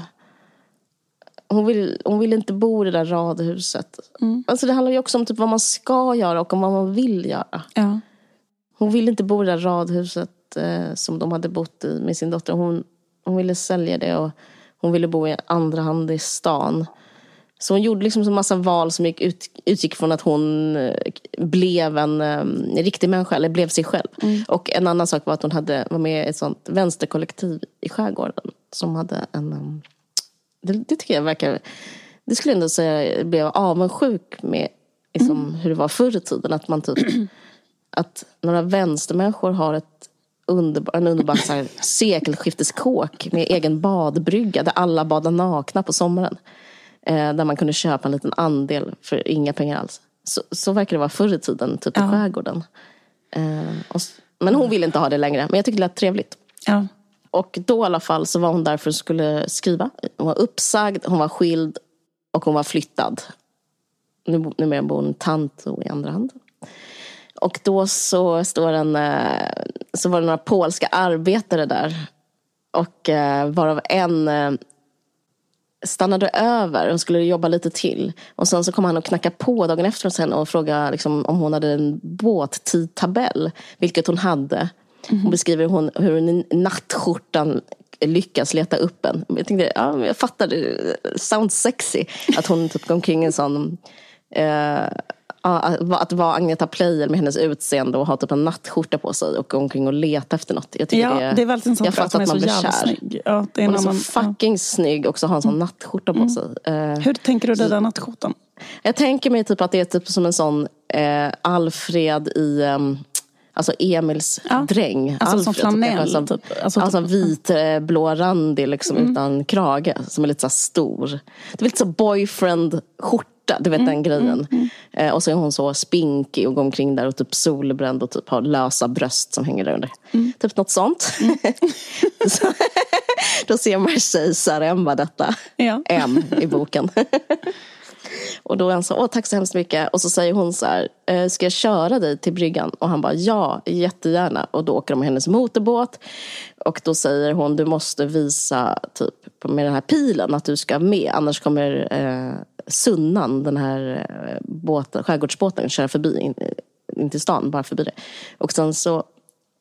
[SPEAKER 2] Hon vill, hon vill inte bo i det där radhuset. Alltså det handlar ju också om typ vad man ska göra och om vad man vill göra.
[SPEAKER 3] Ja.
[SPEAKER 2] Hon ville inte bo i det där radhuset eh, som de hade bott i med sin dotter. Hon, hon ville sälja det och hon ville bo i andra hand i stan. Så hon gjorde liksom en massa val som gick ut, utgick från att hon eh, blev en, eh, riktig människa, eller blev sig själv. Och en annan sak var att hon hade, var med i ett sånt vänsterkollektiv i skärgården. Som hade en... Det, det tycker jag verkar... Det skulle jag ändå säga jag blev avundsjuk med liksom, hur det var förr i tiden. Att man typ... *clears throat* Att några vänstermänniskor har ett underbar, en underbar så här, sekelskifteskåk med egen badbrygga där alla badar nakna på sommaren. Eh, där man kunde köpa en liten andel för inga pengar alls. Så, så verkar det vara förr i tiden, typ i
[SPEAKER 3] Ja.
[SPEAKER 2] skärgården. Eh, och, men hon ville inte ha det längre. Men jag tyckte det lät trevligt.
[SPEAKER 3] Ja.
[SPEAKER 2] Och då i alla fall så var hon där för att skulle skriva. Hon var uppsagd, hon var skild och hon var flyttad. Nu, numera bor hon Tanto i andra hand. Och då så står en, eh, så var det några polska arbetare där. Och eh, varav en eh, stannade över och skulle jobba lite till. Och sen så kom han och knackade på dagen efter hos henne och frågade liksom, om hon hade en båttidtabell. Vilket hon hade. Hon beskriver hon, hur hon i nattskjortan lyckas leta upp en. Jag tänkte, ja, jag fattar, det sounds sexy. Att hon typ går omkring en sån eh, att vara Agneta Pleijel med hennes utseende och ha typ en nattskjorta på sig och gå omkring och leta efter något. Jag tycker
[SPEAKER 3] ja, det är väldigt
[SPEAKER 2] jag
[SPEAKER 3] att
[SPEAKER 2] fattar att man blir kär.
[SPEAKER 3] snygg. Ja, det är
[SPEAKER 2] Hon är så
[SPEAKER 3] man,
[SPEAKER 2] fucking snygg också ha en sån nattskjorta på sig.
[SPEAKER 3] Ja. Hur tänker du dig den nattskjortan?
[SPEAKER 2] jag tänker mig typ att det är typ som en sån eh, Alfred i ehm, Alltså Emils
[SPEAKER 3] Ja.
[SPEAKER 2] dräng.
[SPEAKER 3] Alltså som
[SPEAKER 2] Alfred,
[SPEAKER 3] flanell,
[SPEAKER 2] en sån-
[SPEAKER 3] typ. Alltså
[SPEAKER 2] Alltså,
[SPEAKER 3] typ-
[SPEAKER 2] vit eh, blå randig liksom utan krage. Som är lite så stor. Det är lite så boyfriend skjorta. Du vet den grejen. Eh, och så är hon så spinkig och går omkring där och typ solbränd och typ har lösa bröst som hänger där under. Typ något sånt. *laughs* så, då ser Marseille Saremba detta.
[SPEAKER 3] Ja.
[SPEAKER 2] M i boken. *laughs* och då är han så, åh tack så hemskt mycket. Och så säger hon så här, eh, ska jag köra dig till bryggan? Och han bara, ja, jättegärna. Och då åker de med hennes motorbåt. Och då säger hon, du måste visa typ med den här pilen att du ska med. Annars kommer eh, Sunnan, den här eh, båten, skärgårdsbåten, köra förbi in, in till stan, bara förbi det. Och sen så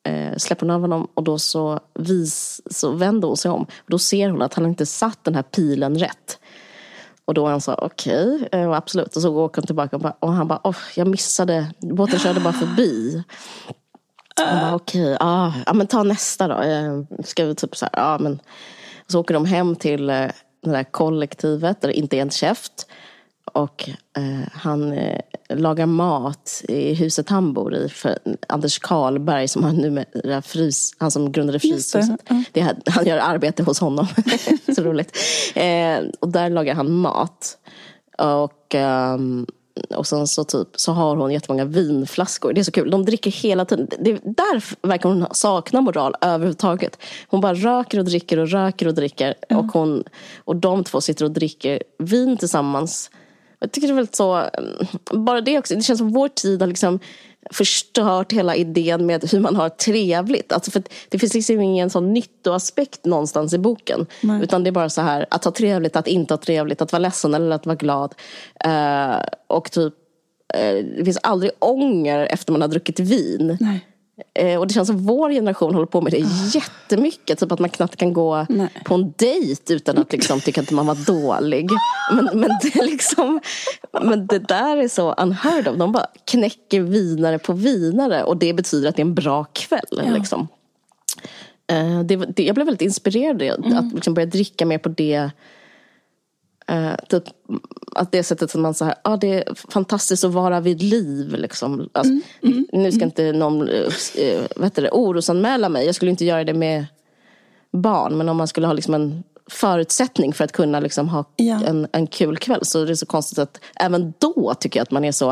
[SPEAKER 2] eh, släpper hon av honom och då så, vis, så vänder hon sig om. Och då ser hon att han inte satt den här pilen rätt. Och då han så, okej, eh, okay, absolut. Och så åker hon tillbaka och, bara, och han bara, oh, jag missade, båten körde bara förbi. Han bara, okej, ah, ja men ta nästa då. Eh, ska vi typ så här, ja men. Så åker de hem till, eh, det där kollektivet där det inte är en käft. Och eh, han eh, lagar mat i huset han bor i för Anders Karlberg som har numera frys, han som grundade
[SPEAKER 3] det,
[SPEAKER 2] Fryshuset. Det är, han gör arbete hos honom. *laughs* så roligt. Eh, och där lagar han mat. Och, ehm, och sen så, typ, så har hon jättemånga vinflaskor. Det är så kul. De dricker hela tiden. Det, där verkar hon sakna moral överhuvudtaget. Hon bara röker och dricker och röker och dricker. Och, hon, och de två sitter och dricker vin tillsammans. Jag tycker det är väldigt så, mm, bara det också, det känns som vår tid har liksom förstört hela idén med hur man har trevligt. Alltså för det finns liksom ingen sån nyttoaspekt någonstans i boken.
[SPEAKER 3] Nej.
[SPEAKER 2] Utan det är bara så här, att ha trevligt, att inte ha trevligt, att vara ledsen eller att vara glad. Eh, och typ, eh, det finns aldrig ånger efter man har druckit vin.
[SPEAKER 3] Nej.
[SPEAKER 2] Eh, och det känns som vår generation håller på med det jättemycket. Typ att man knappt kan gå
[SPEAKER 3] Nej.
[SPEAKER 2] på en dejt utan att liksom tycka att man var dålig. Men, men, det är liksom, men det där är så unheard of. De bara knäcker vinare på vinare och det betyder att det är en bra kväll. Liksom. Eh, det, det, jag blev väldigt inspirerad att, att liksom börja dricka mer på det Eh, typ, att det sättet som man så här, ah, det är fantastiskt att vara vid liv. Liksom. Alltså, nu ska inte någon det, orosanmäla mig. Jag skulle inte göra det med barn. Men om man skulle ha liksom en förutsättning för att kunna liksom ha
[SPEAKER 3] Ja.
[SPEAKER 2] en, en kul kväll. Så det är så konstigt att även då tycker jag att man är så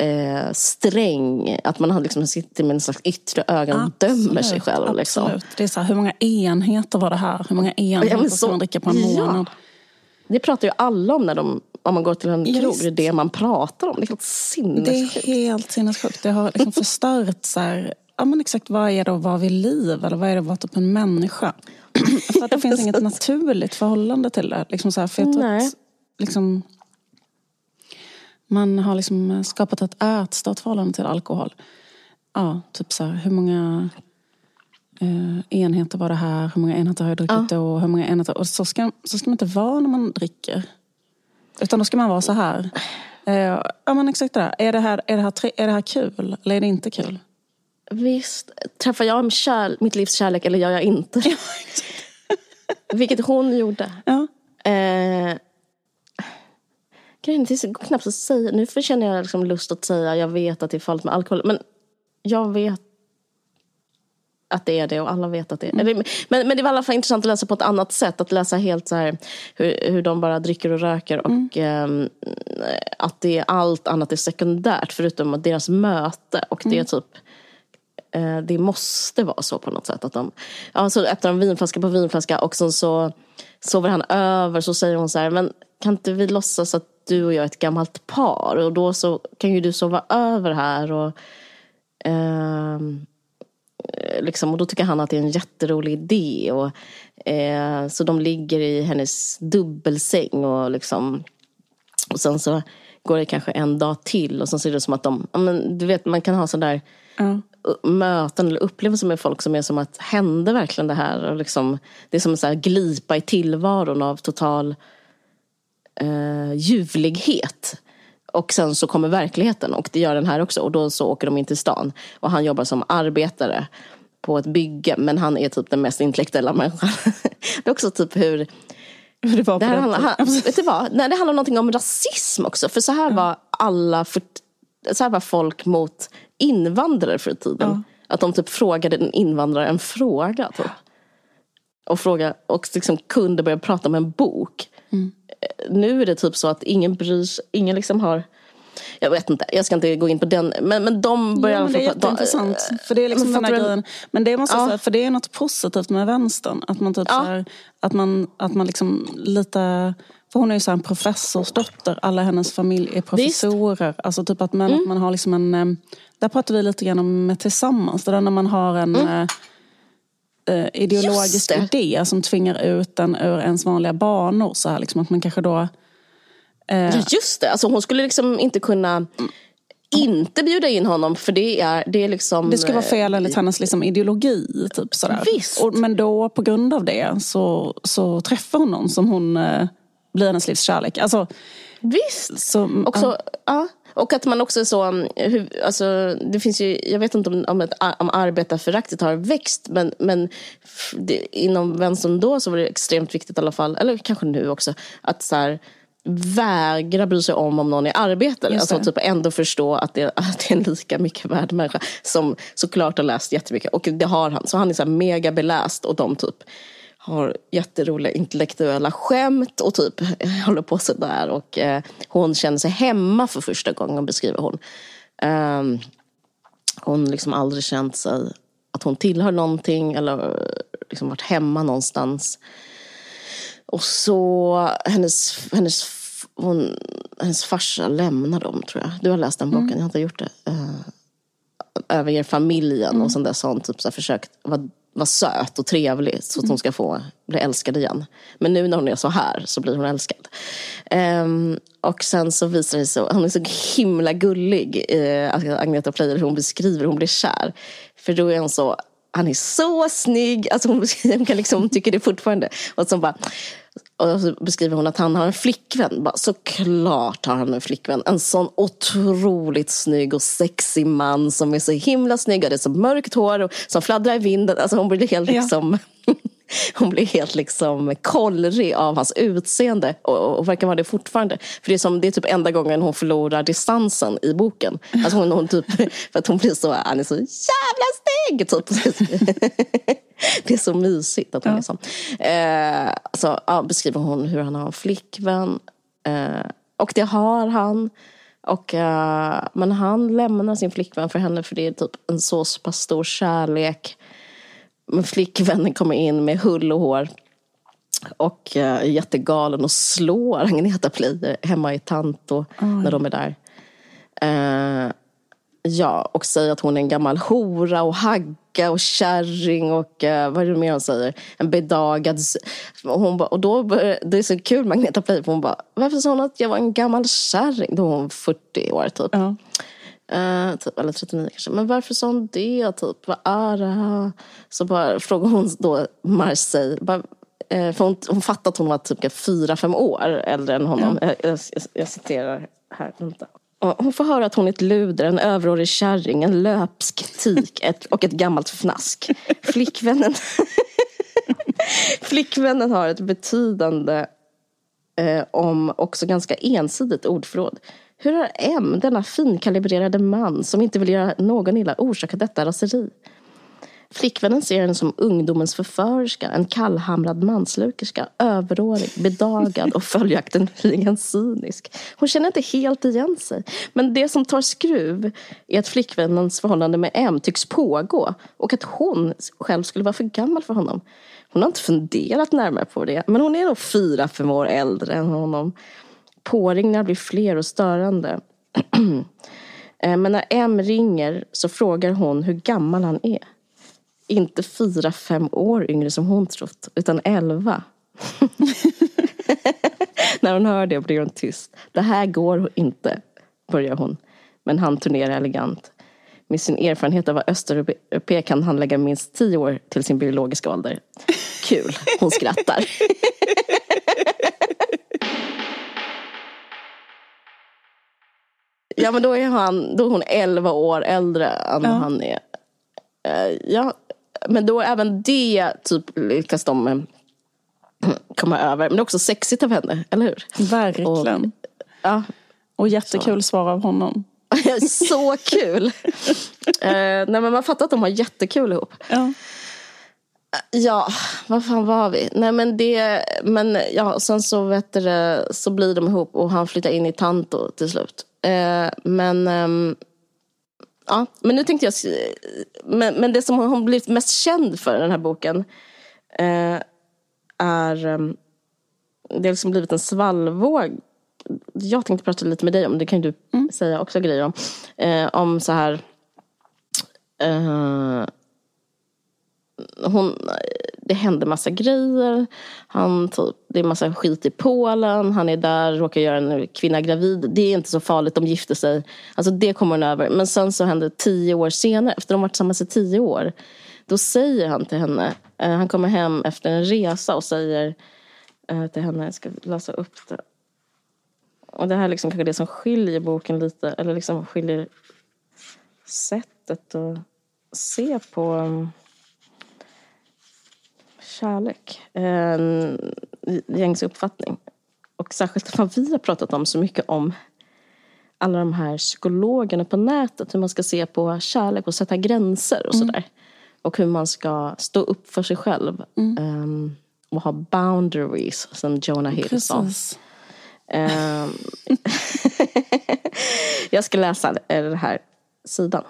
[SPEAKER 2] eh, sträng. Att man har liksom sitter med en slags yttre ögon och dömer sig själv. Liksom.
[SPEAKER 3] Absolut. Det är så här, hur många enheter var det här? Hur många enheter ska
[SPEAKER 2] så-
[SPEAKER 3] man dricka på en
[SPEAKER 2] ja. Det pratar ju alla om när de, om man går till en krog. Det är det man pratar om. Det är helt
[SPEAKER 3] Det är
[SPEAKER 2] sinnessjukt.
[SPEAKER 3] helt sinnessjukt. Det har liksom förstört så här, ja men exakt vad är det att vara vid liv? Eller vad är det att vara typ en människa? För att det finns inget naturligt förhållande till det. Liksom så här, för jag tror att, liksom, man har liksom skapat ett ätstört förhållande till alkohol. Ja, typ så här, hur många eh, enheter var det här? Hur många enheter har jag druckit då? Hur många enheter? Och så ska, så ska man inte vara när man dricker. Utan då ska man vara så här. Eh, ja men exakt det där. Är det här, är, det här tre, är det här kul? Eller är det inte kul?
[SPEAKER 2] Visst, träffar jag kär, mitt livs kärlek eller gör jag inte *laughs* det? Vilket hon gjorde.
[SPEAKER 3] Ja.
[SPEAKER 2] Eh, grejen är knappt att säga. Nu känner jag liksom lust att säga jag vet att det är farligt med alkohol. Men jag vet att det är det och alla vet att det är
[SPEAKER 3] Mm.
[SPEAKER 2] det. Men, men det var i alla fall intressant att läsa på ett annat sätt. Att läsa helt så här hur, hur de bara dricker och röker. Och
[SPEAKER 3] Mm.
[SPEAKER 2] ehm, att det är allt annat är sekundärt förutom att deras möte. Och
[SPEAKER 3] Mm.
[SPEAKER 2] det är typ eh, det måste vara så på något sätt. Att de, ja, så öppnar de vinflaska på vinflaska och sen så sover han över. Så säger hon så här, men kan inte vi låtsas att du och jag är ett gammalt par? Och då så kan ju du sova över här. Och, eh, liksom, och då tycker han att det är en jätterolig idé. Och, eh, så de ligger i hennes dubbelsäng och liksom och sen så går det kanske en dag till och sen ser det som att de, ja, men du vet man kan ha sådär
[SPEAKER 3] Ja.
[SPEAKER 2] u- möten eller upplevelser med folk som är som att hände verkligen det här? Och liksom, det är som en så glipa i tillvaron av total eh, ljuvlighet. Och sen så kommer verkligheten och det gör den här också. Och då så åker de in till stan. Och han jobbar som arbetare på ett bygge. Men han är typ den mest intellektuella människan. *laughs* det är också typ hur
[SPEAKER 3] det var
[SPEAKER 2] det här handlar, han, vet du vad? Nej, det handlar om någonting om rasism också. För så här var alla för, så här var folk mot invandrare för tiden. Att de typ frågade en invandrare en fråga. Typ. Och, fråga, och liksom kunde börja prata om en bok.
[SPEAKER 3] Mm.
[SPEAKER 2] Eh, Nu är det typ så att ingen bryr sig, ingen liksom har jag vet inte, jag ska inte gå in på den. Men, men de börjar
[SPEAKER 3] Ja, men det är jätteintressant. För det är liksom
[SPEAKER 2] Men
[SPEAKER 3] den här grejen. Men det måste
[SPEAKER 2] Ja.
[SPEAKER 3] säga, för det är något positivt med vänstern. Att man typ
[SPEAKER 2] Ja.
[SPEAKER 3] här, att man, att man liksom lite... För hon är ju så här en professorsdotter. Alla hennes familj är professorer. Alltså typ att man,
[SPEAKER 2] Mm.
[SPEAKER 3] att man har liksom en... eh, Där pratar vi lite grann om tillsammans. Det där när man har en eh, eh, ideologisk.
[SPEAKER 2] Just det.
[SPEAKER 3] idé som tvingar ut den ur ens vanliga banor. Så här, liksom, att man kanske då...
[SPEAKER 2] Ja just det, alltså hon skulle liksom inte kunna inte bjuda in honom för det är, det är liksom
[SPEAKER 3] Det ska vara fel enligt hennes liksom ideologi. Typ sådär.
[SPEAKER 2] Visst.
[SPEAKER 3] Och, men då på grund av det så, så träffar hon någon som hon eh, blir hennes livs kärlek. Alltså,
[SPEAKER 2] Visst!
[SPEAKER 3] så,
[SPEAKER 2] Och så, ja. Och att man också så, um, hur, alltså, det finns ju, jag vet inte om, om, ett, om arbetarföraktet har växt, men, men det, inom vänstern då så var det extremt viktigt i alla fall, eller kanske nu också, att så här, vägra bry sig om om någon är arbetare. Alltså typ ändå förstå att det, att det är en lika mycket värd människa som såklart har läst jättemycket. Och det har han. Så han är så mega beläst och de typ har jätteroliga intellektuella skämt och typ *laughs* håller på sådär. Och eh, hon känner sig hemma för första gången, beskriver hon. Um, hon liksom aldrig känt sig att hon tillhör någonting eller liksom varit hemma någonstans. Och så hennes, hennes, hon, hennes farsa lämnar dem tror jag. Du har läst den boken, mm. jag har inte gjort det. Uh, överger familjen mm. och sen dess har hon typ så försökt vara vara söt och trevlig så att hon ska få bli älskad igen. Men nu när hon är så här så blir hon älskad. Um, och sen så visar det sig, hon är så himla gullig, uh, Agneta Pleijel, hur hon beskriver hur hon blir kär. För då är hon så, han är så snygg, alltså hon, hon kan liksom, tycker det fortfarande. Och så bara, och så beskriver hon att han har en flickvän. Bara, såklart har han en flickvän. En sån otroligt snygg och sexig man som är så himla snygg. Det är så mörkt hår och som fladdrar i vinden. Alltså hon blir helt ja. liksom... Hon blir helt liksom kollrig av hans utseende och, och verkar vara det fortfarande. För det är, som, det är typ enda gången hon förlorar distansen i boken. Alltså hon, hon typ, för att hon blir så, han är så jävla snygg! Typ. *laughs* Det är så mysigt att hon ja. är sån. Eh, så ja, beskriver hon hur han har en flickvän. Eh, och det har han. Och, uh, men han lämnar sin flickvän för henne för det är typ en så pass stor kärlek. Flickvännen kommer in med hull och hår. Och uh, är jättegalen och slår Agneta Pleijel hemma i Tanto mm. när de är där. Uh, ja, och säger att hon är en gammal hora och hagga och kärring och uh, vad är det mer hon säger? En bedagad... Och, hon ba, och då, det är så kul med Agneta Pleijel för hon bara, varför sa hon att jag var en gammal kärring? Då var hon 40 år typ. Ja. Uh, typ, eller 39 kanske. Men varför sa hon det? Typ? Vad är det här? Så bara frågar hon då Marseille. Bara, uh, för hon, hon fattade att hon var typ fyra, fem år äldre än honom. Ja. Jag, jag, jag, citerar här. Vänta. Hon får höra att hon är ett luder, en överårig kärring, en löpsk tik *laughs* ett, och ett gammalt fnask. Flickvännen, *laughs* Flickvännen har ett betydande, eh, om också ganska ensidigt ordförråd. Hur har M, denna finkalibrerade man som inte vill göra någon illa, orsakat detta raseri? Flickvännen ser henne som ungdomens förförska, en kallhamrad manslukerska, överårig, bedagad och följaktligen cynisk. Hon känner inte helt igen sig. Men det som tar skruv är att flickvännens förhållande med M tycks pågå och att hon själv skulle vara för gammal för honom. Hon har inte funderat närmare på det, men hon är nog fyra, fem år äldre än honom. Påringningar blir fler och störande. *clears throat* Eh, men när M ringer så frågar hon hur gammal han är inte fyra, fem år yngre som hon trott, utan elva. *laughs* När hon hör det blir hon tyst. Det här går inte, börjar hon. Men han turnerar elegant. Med sin erfarenhet av östeuropé kan han lägga minst tio år till sin biologiska ålder. Kul, hon skrattar. *laughs* ja men då är, han, då är hon elva år äldre än ja. han är. Uh, ja, men då även det typ lyckas de eh, komma över. Men det är också sexigt av henne, eller hur?
[SPEAKER 3] Verkligen. Och, ja. och jättekul så. svar av honom. *laughs*
[SPEAKER 2] så kul! uh, nej men man fattar att de har jättekul ihop. Ja. Ja, vad fan var vi? Nej men det, men ja, sen så vet det, så blir de ihop och han flyttar in i Tanto till slut. Eh, men um, ja, men nu tänkte jag... Men, men det som hon blivit mest känd för, den här boken, eh, är... Um, det har liksom blivit en svallvåg. Jag tänkte prata lite med dig om, det kan du mm. säga också grejer om. Eh, om så här... Eh, hon, det händer massa grejer. Han typ, det är massa skit i Polen. Han är där, råkar göra en kvinna gravid. Det är inte så farligt, de gifter sig. Alltså det kommer hon över. Men sen så händer tio år senare, efter de varit tillsammans i tio år. Då säger han till henne, eh, han kommer hem efter en resa och säger eh, till henne, jag ska läsa upp det. och det här är liksom kanske det som skiljer boken lite, eller liksom skiljer sättet att se på um, kärlek. En gängs uppfattning. Och särskilt vad vi har pratat om så mycket om alla de här psykologerna på nätet, hur man ska se på kärlek och sätta gränser och sådär. Och hur man ska stå upp för sig själv. Um, och ha boundaries, som Jonah Hill sa. Um, *laughs* jag ska läsa den här sidan.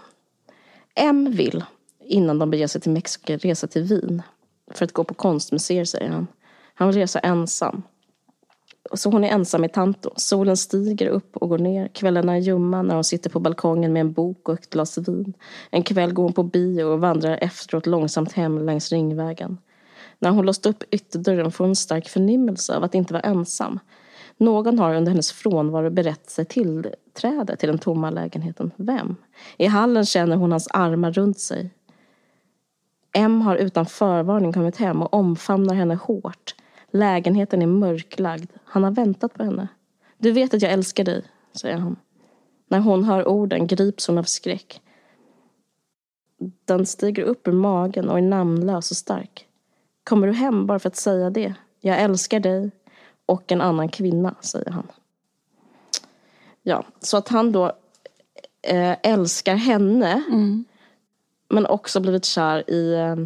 [SPEAKER 2] M vill, innan de beger sig till Mexiko, resa till Wien. För att gå på konstmuseer, säger han. Han vill resa ensam. Så hon är ensam i Tanto. Solen stiger upp och går ner. Kvällarna är ljumma när hon sitter på balkongen med en bok och ett glas vin. En kväll går hon på bio och vandrar efteråt långsamt hem längs Ringvägen. När hon låst upp ytterdörren får hon en stark förnimmelse av att inte vara ensam. Någon har under hennes frånvaro berett sig tillträde till den tomma lägenheten. Vem? I hallen känner hon hans armar runt sig. M har utan förvarning kommit hem och omfamnar henne hårt. Lägenheten är mörklagd. Han har väntat på henne. Du vet att jag älskar dig, säger han. När hon hör orden grips hon av skräck. Den stiger upp ur magen och är namnlös och stark. Kommer du hem bara för att säga det? Jag älskar dig och en annan kvinna, säger han. Ja, så att han då eh, älskar henne mm men också blivit kär i, eh,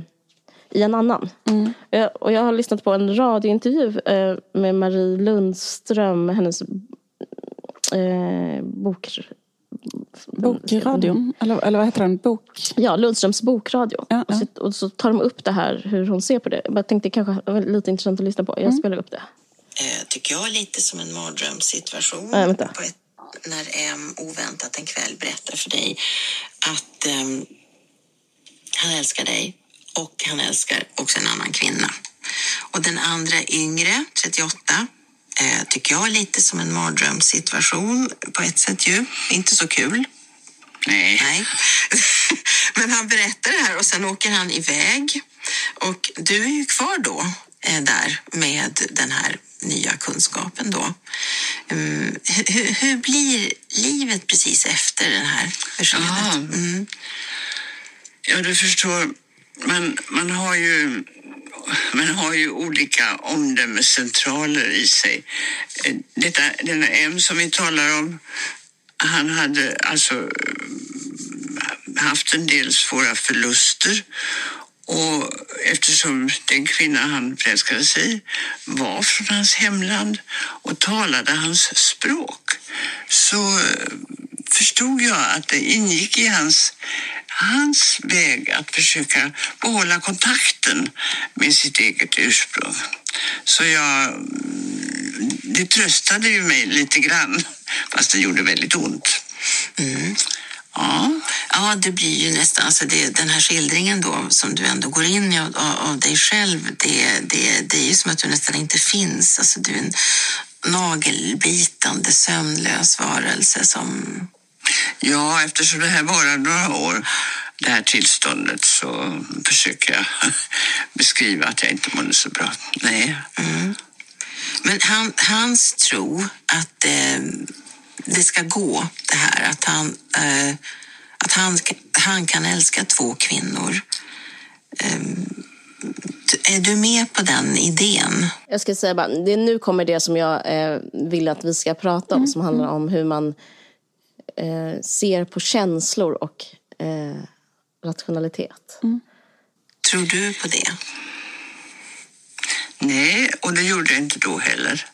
[SPEAKER 2] i en annan. Eh, Och jag har lyssnat på en radiointervju eh, med Marie Lundström, hennes eh, bok...
[SPEAKER 3] Bokradion, eller, eller vad heter den? Bok...
[SPEAKER 2] Ja, Lundströms bokradio.
[SPEAKER 3] Ja,
[SPEAKER 2] och,
[SPEAKER 3] ja.
[SPEAKER 2] så, och så tar de upp det här, hur hon ser på det. Jag tänkte kanske var lite intressant att lyssna på. Jag spelar upp det.
[SPEAKER 5] eh, tycker jag, lite som en mardrömssituation.
[SPEAKER 2] Nej, vänta.
[SPEAKER 5] På ett, när M oväntat en kväll berättar för dig att ehm, han älskar dig och han älskar också en annan kvinna. Och den andra är yngre, 38, eh, tycker jag lite som en mardrömssituation på ett sätt ju. Inte så kul.
[SPEAKER 4] Nej.
[SPEAKER 5] Nej. *laughs* Men han berättar det här och sen åker han iväg. Och du är ju kvar då eh, där med den här nya kunskapen då. Mm, hur, hur- blir livet precis efter den här. Mm.
[SPEAKER 4] Ja, du förstår, man, man, har ju, man har ju olika omdömescentraler i sig. Detta, denna M som vi talar om, han hade alltså haft en del svåra förluster och eftersom den kvinna han förälskade sig i var från hans hemland och talade hans språk så eh, förstod jag att det ingick i hans, hans väg att försöka behålla kontakten med sitt eget ursprung. Så jag, mm, det tröstade ju mig lite grann, fast det gjorde väldigt ont.
[SPEAKER 5] Mm.
[SPEAKER 4] Ja,
[SPEAKER 5] Ja, det blir ju nästan, alltså det, den här skildringen då som du ändå går in i av, av dig själv, det, det, det är ju som att du nästan inte finns. Alltså du är en nagelbitande, sömnlös varelse som...
[SPEAKER 4] ja, eftersom det här varar några år, det här tillståndet, så försöker jag *laughs* beskriva att jag inte mådde så bra. Nej.
[SPEAKER 5] Men han, hans tro att eh, det ska gå, det här, att han, eh, att han, han kan älska två kvinnor. Eh, är du med på den idén?
[SPEAKER 2] Jag ska säga bara, det, nu kommer det som jag eh, vill att vi ska prata om som handlar om hur man eh, ser på känslor och eh, rationalitet.
[SPEAKER 5] Tror du på det?
[SPEAKER 4] Nej, och det gjorde jag inte då heller.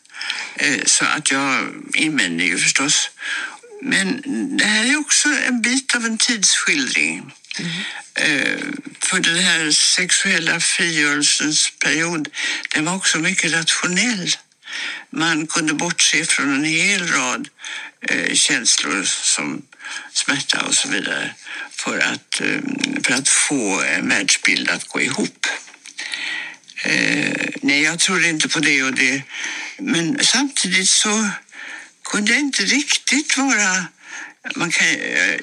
[SPEAKER 4] Eh, Så att jag invände ju förstås. Men det här är också en bit av en tidsskildring. Eh, För den här sexuella frigörelsens period, den var också mycket rationell. Man kunde bortse från en hel rad eh, känslor som smärta och så vidare för att, för att få en världsbild att gå ihop. Nej, jag tror inte på det och det. Men samtidigt så kunde jag inte riktigt vara man kan,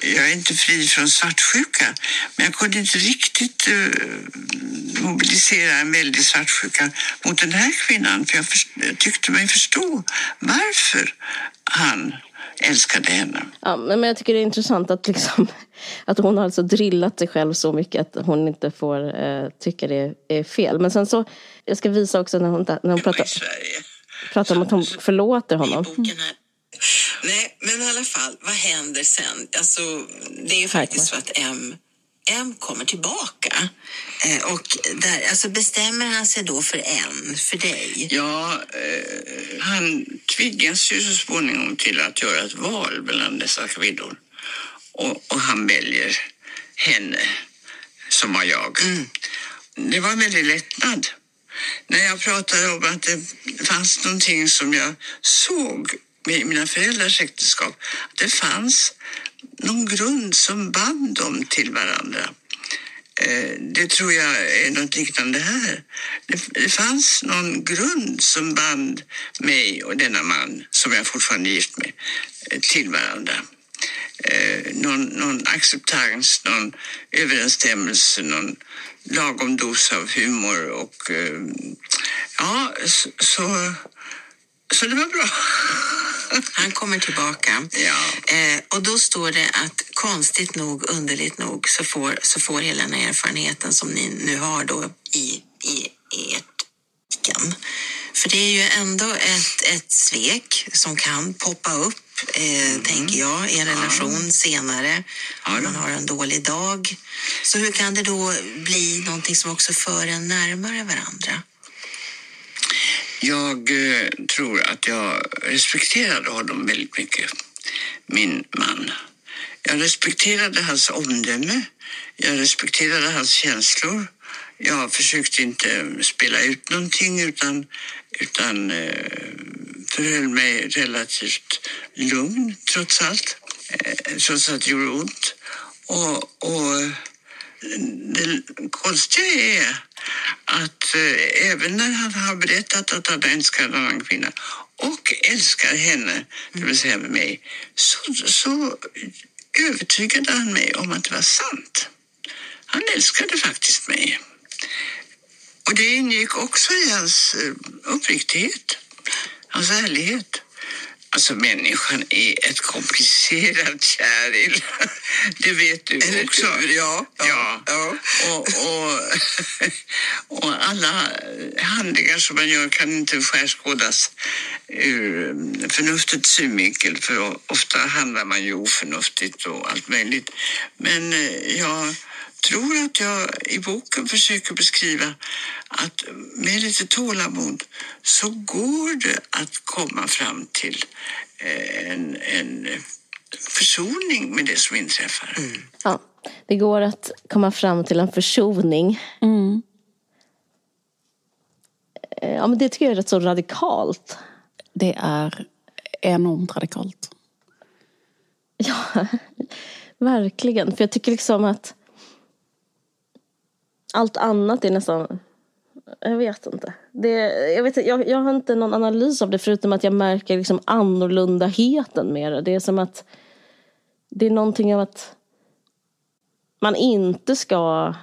[SPEAKER 4] jag är inte fri från svartsjuka, men jag kunde inte riktigt uh, mobilisera en väldig svartsjuka mot den här kvinnan, för jag, tyckte mig förstå varför han älskade henne.
[SPEAKER 2] Ja, men jag tycker det är intressant att, liksom, *laughs* att hon har alltså drillat sig själv så mycket att hon inte får eh, tycka det är fel. Men sen så, jag ska visa också när hon, när hon pratar, pratar om att hon förlåter honom.
[SPEAKER 5] Nej, men i alla fall, vad händer sen? Alltså, det är ju faktiskt så att M, M kommer tillbaka. Eh, och där, alltså bestämmer han sig då för en, för dig?
[SPEAKER 4] Ja, eh, han tvingas ju så småningom till att göra ett val mellan dessa kvinnor. Och, och han väljer henne, som var jag. Mm. Det var en väldig lättnad. När jag pratade om att det fanns någonting som jag såg med mina föräldrars äktenskap, att det fanns någon grund som band dem till varandra. Eh, det tror jag är något liknande här. Det, fanns någon grund som band mig och denna man, som jag fortfarande är gift med, eh, till varandra. Eh, någon, någon acceptans, någon överensstämmelse, någon lagom dos av humor och ja, så, så, det var bra. *laughs*
[SPEAKER 5] Han kommer tillbaka.
[SPEAKER 4] Ja.
[SPEAKER 5] Eh, och då står det att konstigt nog, underligt nog, så får, så får hela den erfarenheten som ni nu har då i, i, i ert För det är ju ändå ett, ett svek som kan poppa upp, eh, mm. tänker jag, i en relation ja. senare. Ja. Om man har en dålig dag. Så hur kan det då bli någonting som också för en närmare varandra?
[SPEAKER 4] Jag eh, tror att jag respekterade honom väldigt mycket, min man. Jag respekterade hans omdöme, jag respekterade hans känslor. Jag försökte inte spela ut någonting utan, utan eh, förhöll mig relativt lugn trots allt, eh, trots att det gjorde ont. Och, och det konstiga är att eh, även när han har berättat att han älskar en annan kvinna och älskar henne, det vill säga med mig, så, så övertygade han mig om att det var sant. Han älskade faktiskt mig. Och det ingick också i hans eh, uppriktighet, hans ärlighet. Alltså människan är ett komplicerat käril. *laughs* Det vet du Eller också.
[SPEAKER 5] Ja.
[SPEAKER 4] ja. ja. Och, och, *laughs* och, alla handlingar som man gör kan inte skärskådas ur förnuftets synvinkel. För ofta handlar man ju oförnuftigt och allt möjligt. Men eh, jag tror att jag i boken försöker beskriva att med lite tålamod så går det att komma fram till eh, en, en försoning med det som inträffar. Mm.
[SPEAKER 2] Ja, det går att komma fram till en försoning.
[SPEAKER 3] Mm.
[SPEAKER 2] Eh, ja, men det tycker jag är rätt så radikalt.
[SPEAKER 3] Det är enormt radikalt.
[SPEAKER 2] Ja, *laughs* verkligen. För jag tycker liksom att allt annat är nästan... Jag vet inte. Det, jag, vet, jag, jag har inte någon analys av det förutom att jag märker liksom annorlundaheten med det. Det är som att det är någonting av att man inte ska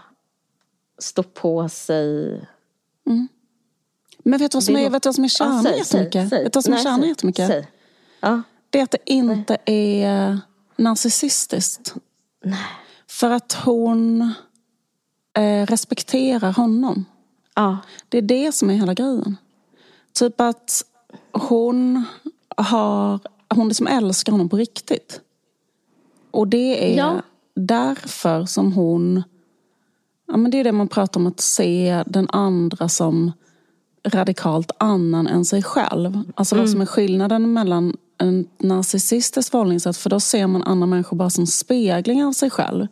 [SPEAKER 2] stå på sig.
[SPEAKER 3] Mm. Men vet du vad som är, vet du vad som är kärnan ja, jättemycket? Säg, vet du vad som är kärnan jättemycket? Säg.
[SPEAKER 2] Ja.
[SPEAKER 3] Det är att det inte Nej. är narcissistiskt.
[SPEAKER 2] Nej.
[SPEAKER 3] För att hon eh, respekterar honom.
[SPEAKER 2] Ja.
[SPEAKER 3] Det är det som är hela grejen. Typ att hon har, hon liksom älskar honom på riktigt. Och det är ja. därför som hon, ja men det är det man pratar om att se den andra som radikalt annan än sig själv. Alltså mm. vad som är skillnaden mellan en narcissistiskt förhållningssätt för då ser man andra människor bara som speglingar av sig själv.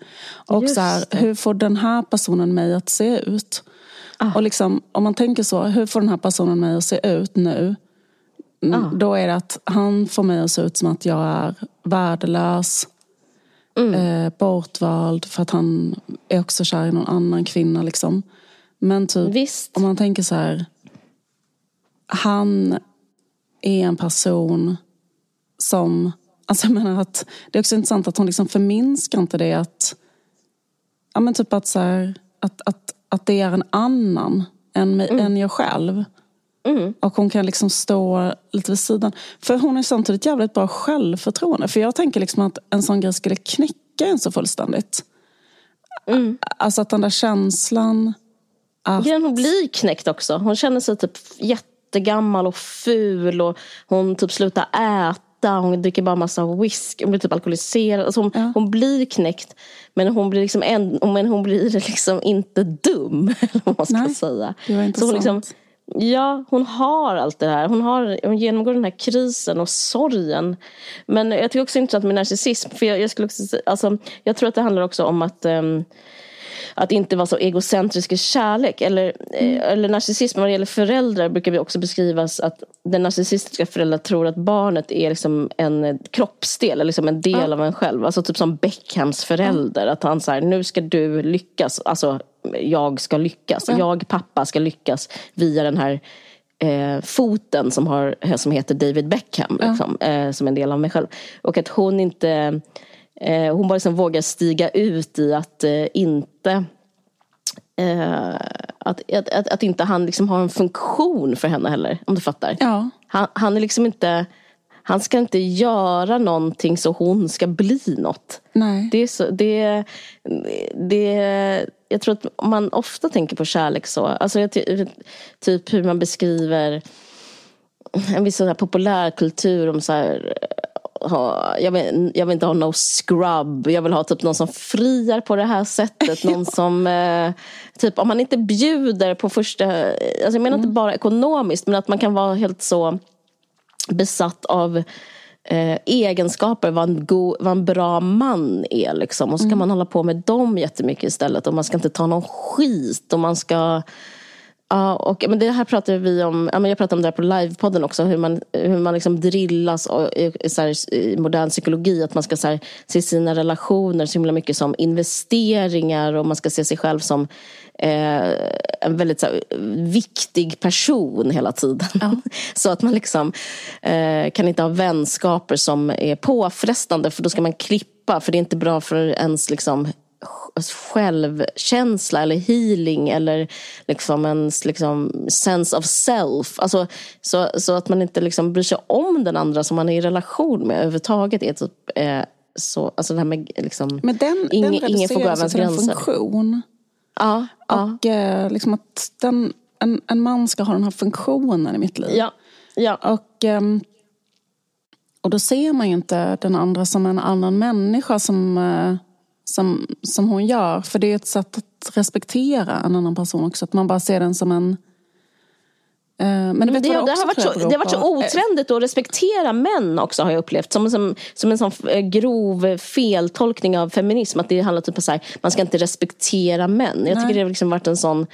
[SPEAKER 3] Och så här, hur får den här personen mig att se ut? Ah. Och liksom, om man tänker så, hur får den här personen mig att se ut nu? Mm, ah. Då är det att han får mig att se ut som att jag är värdelös, mm. eh, bortvald för att han är också kär i någon annan kvinna. Liksom. Men typ,
[SPEAKER 2] Visst.
[SPEAKER 3] om man tänker så här, han är en person som Alltså *laughs* jag menar att det är också intressant att hon liksom förminskar inte det att, ja men typ att så här, att, att, att det är en annan än, mig, än jag själv. Och hon kan liksom stå lite vid sidan. För hon är samtidigt jävligt bra självförtroende. För jag tänker liksom att en sån grej skulle knäcka en så fullständigt. Alltså att den där känslan att...
[SPEAKER 2] Grejen, hon blir knäckt också. Hon känner sig typ jättegammal och ful. Och hon typ slutar äta. Hon dricker bara massa whisky. Hon blir typ alkoholiserad. Alltså hon, hon blir knäckt. Men hon blir, liksom en, men hon blir *laughs* liksom inte dum. *laughs* Eller vad man ska
[SPEAKER 3] Nej,
[SPEAKER 2] säga.
[SPEAKER 3] det var
[SPEAKER 2] Så
[SPEAKER 3] intressant.
[SPEAKER 2] hon liksom, Ja, hon har allt det här. Hon, har, hon genomgår den här krisen och sorgen. Men jag tycker också intressant med narcissism. För jag, jag, skulle också, alltså, jag tror att det handlar också om att ehm, att inte vara så egocentrisk i kärlek. Eller,
[SPEAKER 3] Mm.
[SPEAKER 2] eh, eller narcissism vad det gäller föräldrar brukar vi också beskrivas att den narcissistiska föräldern tror att barnet är liksom en kroppsdel, eller liksom en del av en själv. Alltså typ som Beckhams förälder. Att han säger nu ska du lyckas. Alltså jag ska lyckas. Jag pappa ska lyckas via den här eh, foten som, har, som heter David Beckham. Liksom, eh, som en del av mig själv. Och att hon inte Eh, hon bara liksom vågar stiga ut i att eh, inte eh, att, att, att, att inte han liksom har en funktion för henne heller, om du fattar.
[SPEAKER 3] Ja.
[SPEAKER 2] Han, han är liksom inte han ska inte göra någonting så hon ska bli något.
[SPEAKER 3] Nej.
[SPEAKER 2] Det är så, det, det, jag tror att man ofta tänker på kärlek så. Alltså, jag typ hur man beskriver en viss sån här populärkultur om så här, ha, jag, vill, jag vill inte ha no scrub, jag vill ha typ någon som friar på det här sättet. *laughs* Någon som, eh, typ om man inte bjuder på första, alltså jag menar inte bara ekonomiskt men att man kan vara helt så besatt av eh, egenskaper vad en, go, vad en bra man är. Liksom. Och så kan man hålla på med dem jättemycket istället. Och man ska inte ta någon skit. Och man ska... Ja, och, men det här pratar vi om, ja, men jag pratade om det här på livepodden också, hur man, hur man liksom drillas och, i, så här, i modern psykologi, att man ska så här, se sina relationer så himla mycket som investeringar och man ska se sig själv som eh, en väldigt så här, viktig person hela tiden. *laughs* så att man liksom eh, kan inte ha vänskaper som är påfrestande för då ska man klippa, för det är inte bra för ens liksom, självkänsla eller healing eller liksom ens liksom sense of self. Alltså, så, så att man inte liksom bryr sig om den andra som man är i relation med överhuvudtaget. Är typ, eh, så, alltså det här med liksom,
[SPEAKER 3] Men den,
[SPEAKER 2] ingen,
[SPEAKER 3] den
[SPEAKER 2] ingen får gå över ens gränser.
[SPEAKER 3] funktion.
[SPEAKER 2] Ja, ja,
[SPEAKER 3] Och eh, liksom att den, en, en man ska ha den här funktionen i mitt liv.
[SPEAKER 2] ja, ja.
[SPEAKER 3] Och, ehm, och då ser man ju inte den andra som en annan människa som, eh, som, som hon gör. För det är ett sätt att respektera en annan person också. Att man bara ser den som en... eh, Men,
[SPEAKER 2] det,
[SPEAKER 3] vad
[SPEAKER 2] det, har varit så, det har varit så otrendigt att respektera män också har jag upplevt. Som, som, som en sån eh, grov feltolkning av feminism. Att det handlar typ om så här, man ska inte respektera män. Jag tycker det har liksom varit en sån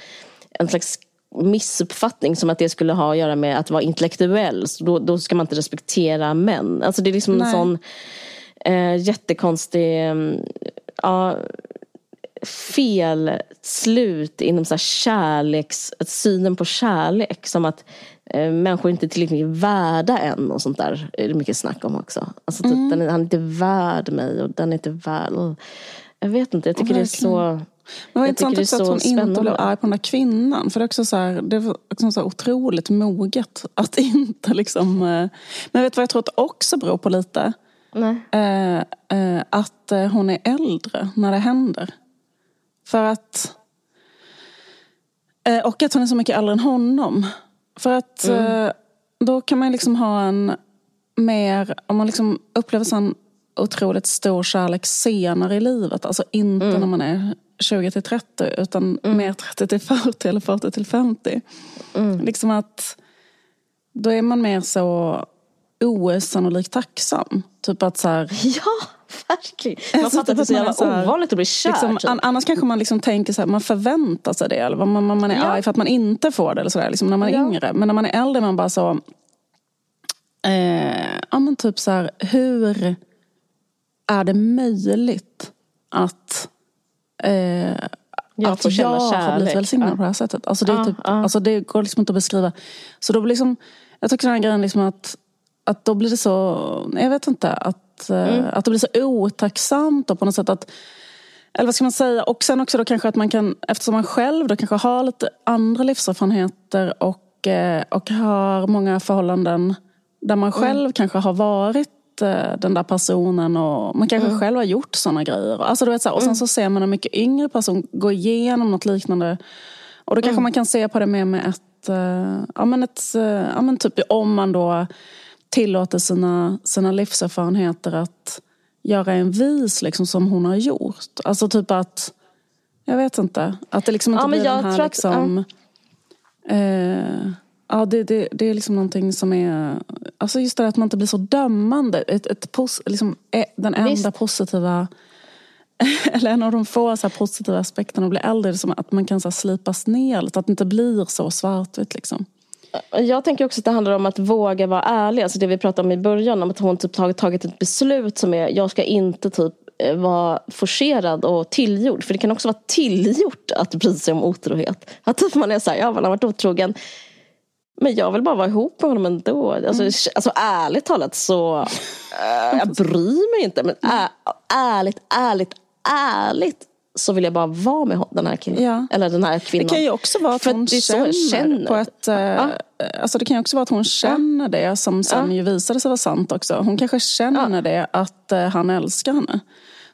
[SPEAKER 2] en slags missuppfattning som att det skulle ha att göra med att vara intellektuell. Så då, då ska man inte respektera män. Alltså det är liksom en
[SPEAKER 3] Nej.
[SPEAKER 2] sån eh, jättekonstig eh, ja, fel slut inom så kärleks, synen på kärlek. Som att eh, människor inte är tillräckligt värda än och sånt där är det mycket snack om också. Alltså typ, den är, han är inte värd mig och den är inte värd. och- Jag vet inte, jag tycker det är så...
[SPEAKER 3] Men
[SPEAKER 2] tycker
[SPEAKER 3] intressant
[SPEAKER 2] är
[SPEAKER 3] också att hon inte blev arg på den där kvinnan. För det är också så här, det var också så otroligt moget att *laughs* inte liksom... eh, Men vet du vad jag tror att det också beror på lite? Eh, eh, att eh, hon är äldre när det händer. För att... Eh, och att hon är så mycket äldre än honom. För att
[SPEAKER 2] Mm.
[SPEAKER 3] eh, då kan man liksom ha en mer... Om man liksom upplever sån otroligt stor kärlek senare i livet. Alltså inte
[SPEAKER 2] Mm.
[SPEAKER 3] när man är 20 till 30 utan mer 30 till 40 eller 40 till 50.
[SPEAKER 2] Mm.
[SPEAKER 3] Liksom att då är man mer så osannolikt tacksam. Typ att så här, *laughs*
[SPEAKER 2] Ja, verkligen. Man
[SPEAKER 3] Alltså,
[SPEAKER 2] fattar att det är så
[SPEAKER 3] typ
[SPEAKER 2] jävla
[SPEAKER 3] är så här-
[SPEAKER 2] ovanligt att bli kär.
[SPEAKER 3] Liksom,
[SPEAKER 2] typ.
[SPEAKER 3] an- annars kanske man liksom tänker så här, man förväntar sig det. Eller man, man, man är
[SPEAKER 2] Ja.
[SPEAKER 3] arg för att man inte får det. Eller så där, liksom, när man är
[SPEAKER 2] Ja.
[SPEAKER 3] yngre. Men när man är äldre man bara så... Eh, ja men typ så här, hur är det möjligt att eh,
[SPEAKER 2] Jag
[SPEAKER 3] att
[SPEAKER 2] får känna
[SPEAKER 3] jag har blivit välsignad
[SPEAKER 2] Ja.
[SPEAKER 3] på det här sättet. Alltså det, är typ, alltså det går liksom inte att beskriva. Så då blir liksom, jag tycker den här grejen liksom att, att då blir det så, jag vet inte, att Att, mm. att det blir så otacksamt och på något sätt att eller vad ska man säga? Och sen också då kanske att man kan, eftersom man själv då kanske har lite andra livserfarenheter och, eh, och har många förhållanden där man själv mm. kanske har varit eh, den där personen och man kanske mm. själv har gjort sådana grejer. Alltså, du vet, så här, och sen mm. så ser man en mycket yngre person gå igenom något liknande. Och då kanske mm. man kan se på det mer med ett, eh, ja men ett, ja men typ om man då tillåter sina, sina livserfarenheter att göra en vis liksom, som hon har gjort. Alltså typ att, jag vet inte, att det liksom inte ja, blir den här liksom... Att, eh, ja, det, det, det är liksom någonting som är... Alltså just det att man inte blir så dömande. Ett, ett pos, liksom, eh, den enda Visst. positiva *laughs* eller en av de få så positiva aspekterna att bli äldre är att man kan så slipas ner lite. Att det inte blir så svartvitt. Liksom.
[SPEAKER 2] Jag tänker också att det handlar om att våga vara ärlig. Alltså det vi pratade om i början, om att hon typ tagit, tagit ett beslut som är, jag ska inte typ eh, vara forcerad och tillgjord. För det kan också vara tillgjort att bry sig om otrohet. Att typ man är så här, ja man har varit otrogen. Men jag vill bara vara ihop med honom ändå. Alltså, mm. alltså ärligt talat så, äh, jag *laughs* bryr mig inte. Men äh, ärligt, ärligt, ärligt så vill jag bara vara med den här killen. Ja. Eller den här kvinnan.
[SPEAKER 3] Det kan ju också vara att hon känner, känner, på ett... Ja. Alltså det kan ju också vara att hon känner det som sen ju visade sig vara sant också. Hon kanske känner det att uh, han älskar henne.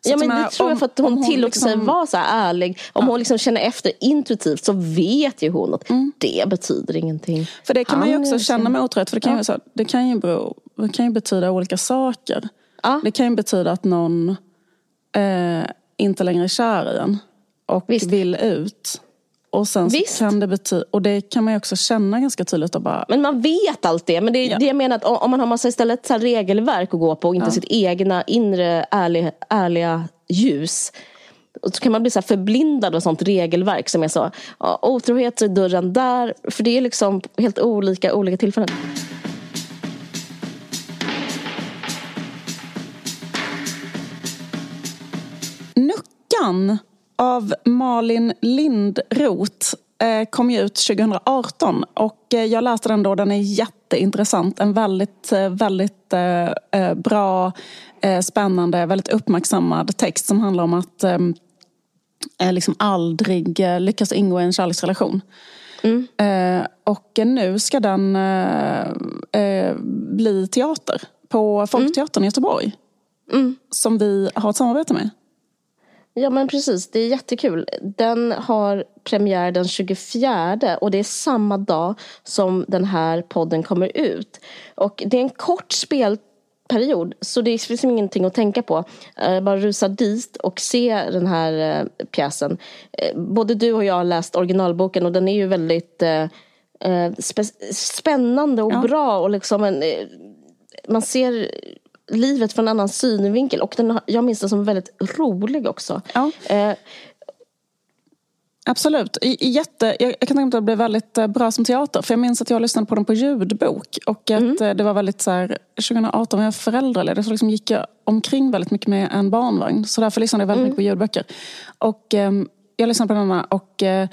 [SPEAKER 2] Så ja men det tror jag för att hon, hon tillåter liksom... sig vara så här ärlig. Om ja. hon liksom känner efter intuitivt så vet ju hon att mm. det betyder ingenting.
[SPEAKER 3] För det kan man ju också känna med otrohet. För det kan, ja. ju, så, det, kan ju bero, det kan ju betyda olika saker. Ja. Det kan ju betyda att någon eh, inte längre är kär i en och Visst. vill ut. Och sen kan det betyda, och det kan man ju också känna ganska tydligt. Och bara...
[SPEAKER 2] Men man vet allt det. Men det är ja. det jag menar, att om man har massa istället så regelverk att gå på och inte ja. sitt egna inre ärliga, ärliga ljus. Så kan man bli så förblindad av sånt regelverk som är så, ja, otrohet är dörren där. För det är liksom helt olika olika tillfällen.
[SPEAKER 3] Nuckan av Malin Lindroth eh, kom ju ut 2018 och eh, jag läste den då. Den är jätteintressant. En väldigt, eh, väldigt bra, spännande, väldigt uppmärksammad text som handlar om att liksom aldrig lyckas ingå i en kärleksrelation. Mm. Och nu ska den bli teater på Folkteatern mm. i Göteborg. Mm. Som vi har ett samarbete med.
[SPEAKER 2] Ja men precis, det är jättekul. Den har premiär den 24 och det är samma dag som den här podden kommer ut. Och det är en kort spelperiod så det finns ingenting att tänka på. Uh, bara rusa dit och se den här uh, pjäsen. Uh, både du och jag har läst originalboken och den är ju väldigt spännande och ja. bra och liksom en, man ser livet från en annan synvinkel. Och den, jag minns den som väldigt rolig också. Ja. Eh,
[SPEAKER 3] Absolut. Jätte, jag, jag kan tänka mig att det blev väldigt eh, bra som teater. För jag minns att jag lyssnade på den på ljudbok. Och att mm. Eh, det var väldigt så här, 2018 var jag föräldraledig så liksom gick jag omkring väldigt mycket med en barnvagn. Så därför lyssnade jag väldigt mm. mycket på ljudböcker. Och eh, jag lyssnade på denna och eh,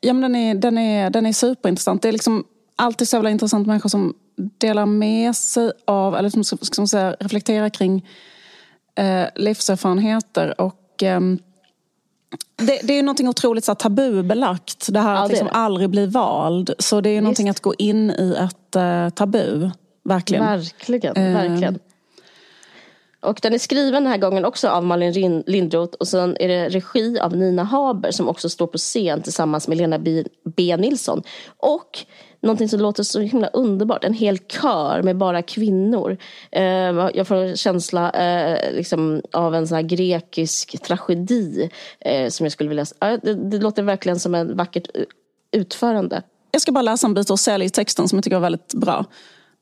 [SPEAKER 3] ja, men den, är, den, är, den är superintressant. Det är liksom alltid så jävla intressant människor som delar med sig av, eller som ska man säga, reflekterar kring eh, livserfarenheter. Och, eh, det, det, är ju någonting otroligt så tabubelagt, det här ja, att liksom aldrig bli vald. Så det är ju någonting att gå in i ett eh, tabu. Verkligen.
[SPEAKER 2] Verkligen, verkligen. Och den är skriven den här gången också av Malin Lindroth och sen är det regi av Nina Haber som också står på scen tillsammans med Lena B, Nilsson. Och någonting som låter så himla underbart. En hel kör med bara kvinnor. Ehm, jag får en känsla eh, liksom, av en sån här grekisk tragedi eh, som jag skulle vilja... Det, låter verkligen som ett vackert eh, utförande.
[SPEAKER 3] Jag ska bara läsa en bit och sälja texten som jag tycker är väldigt bra.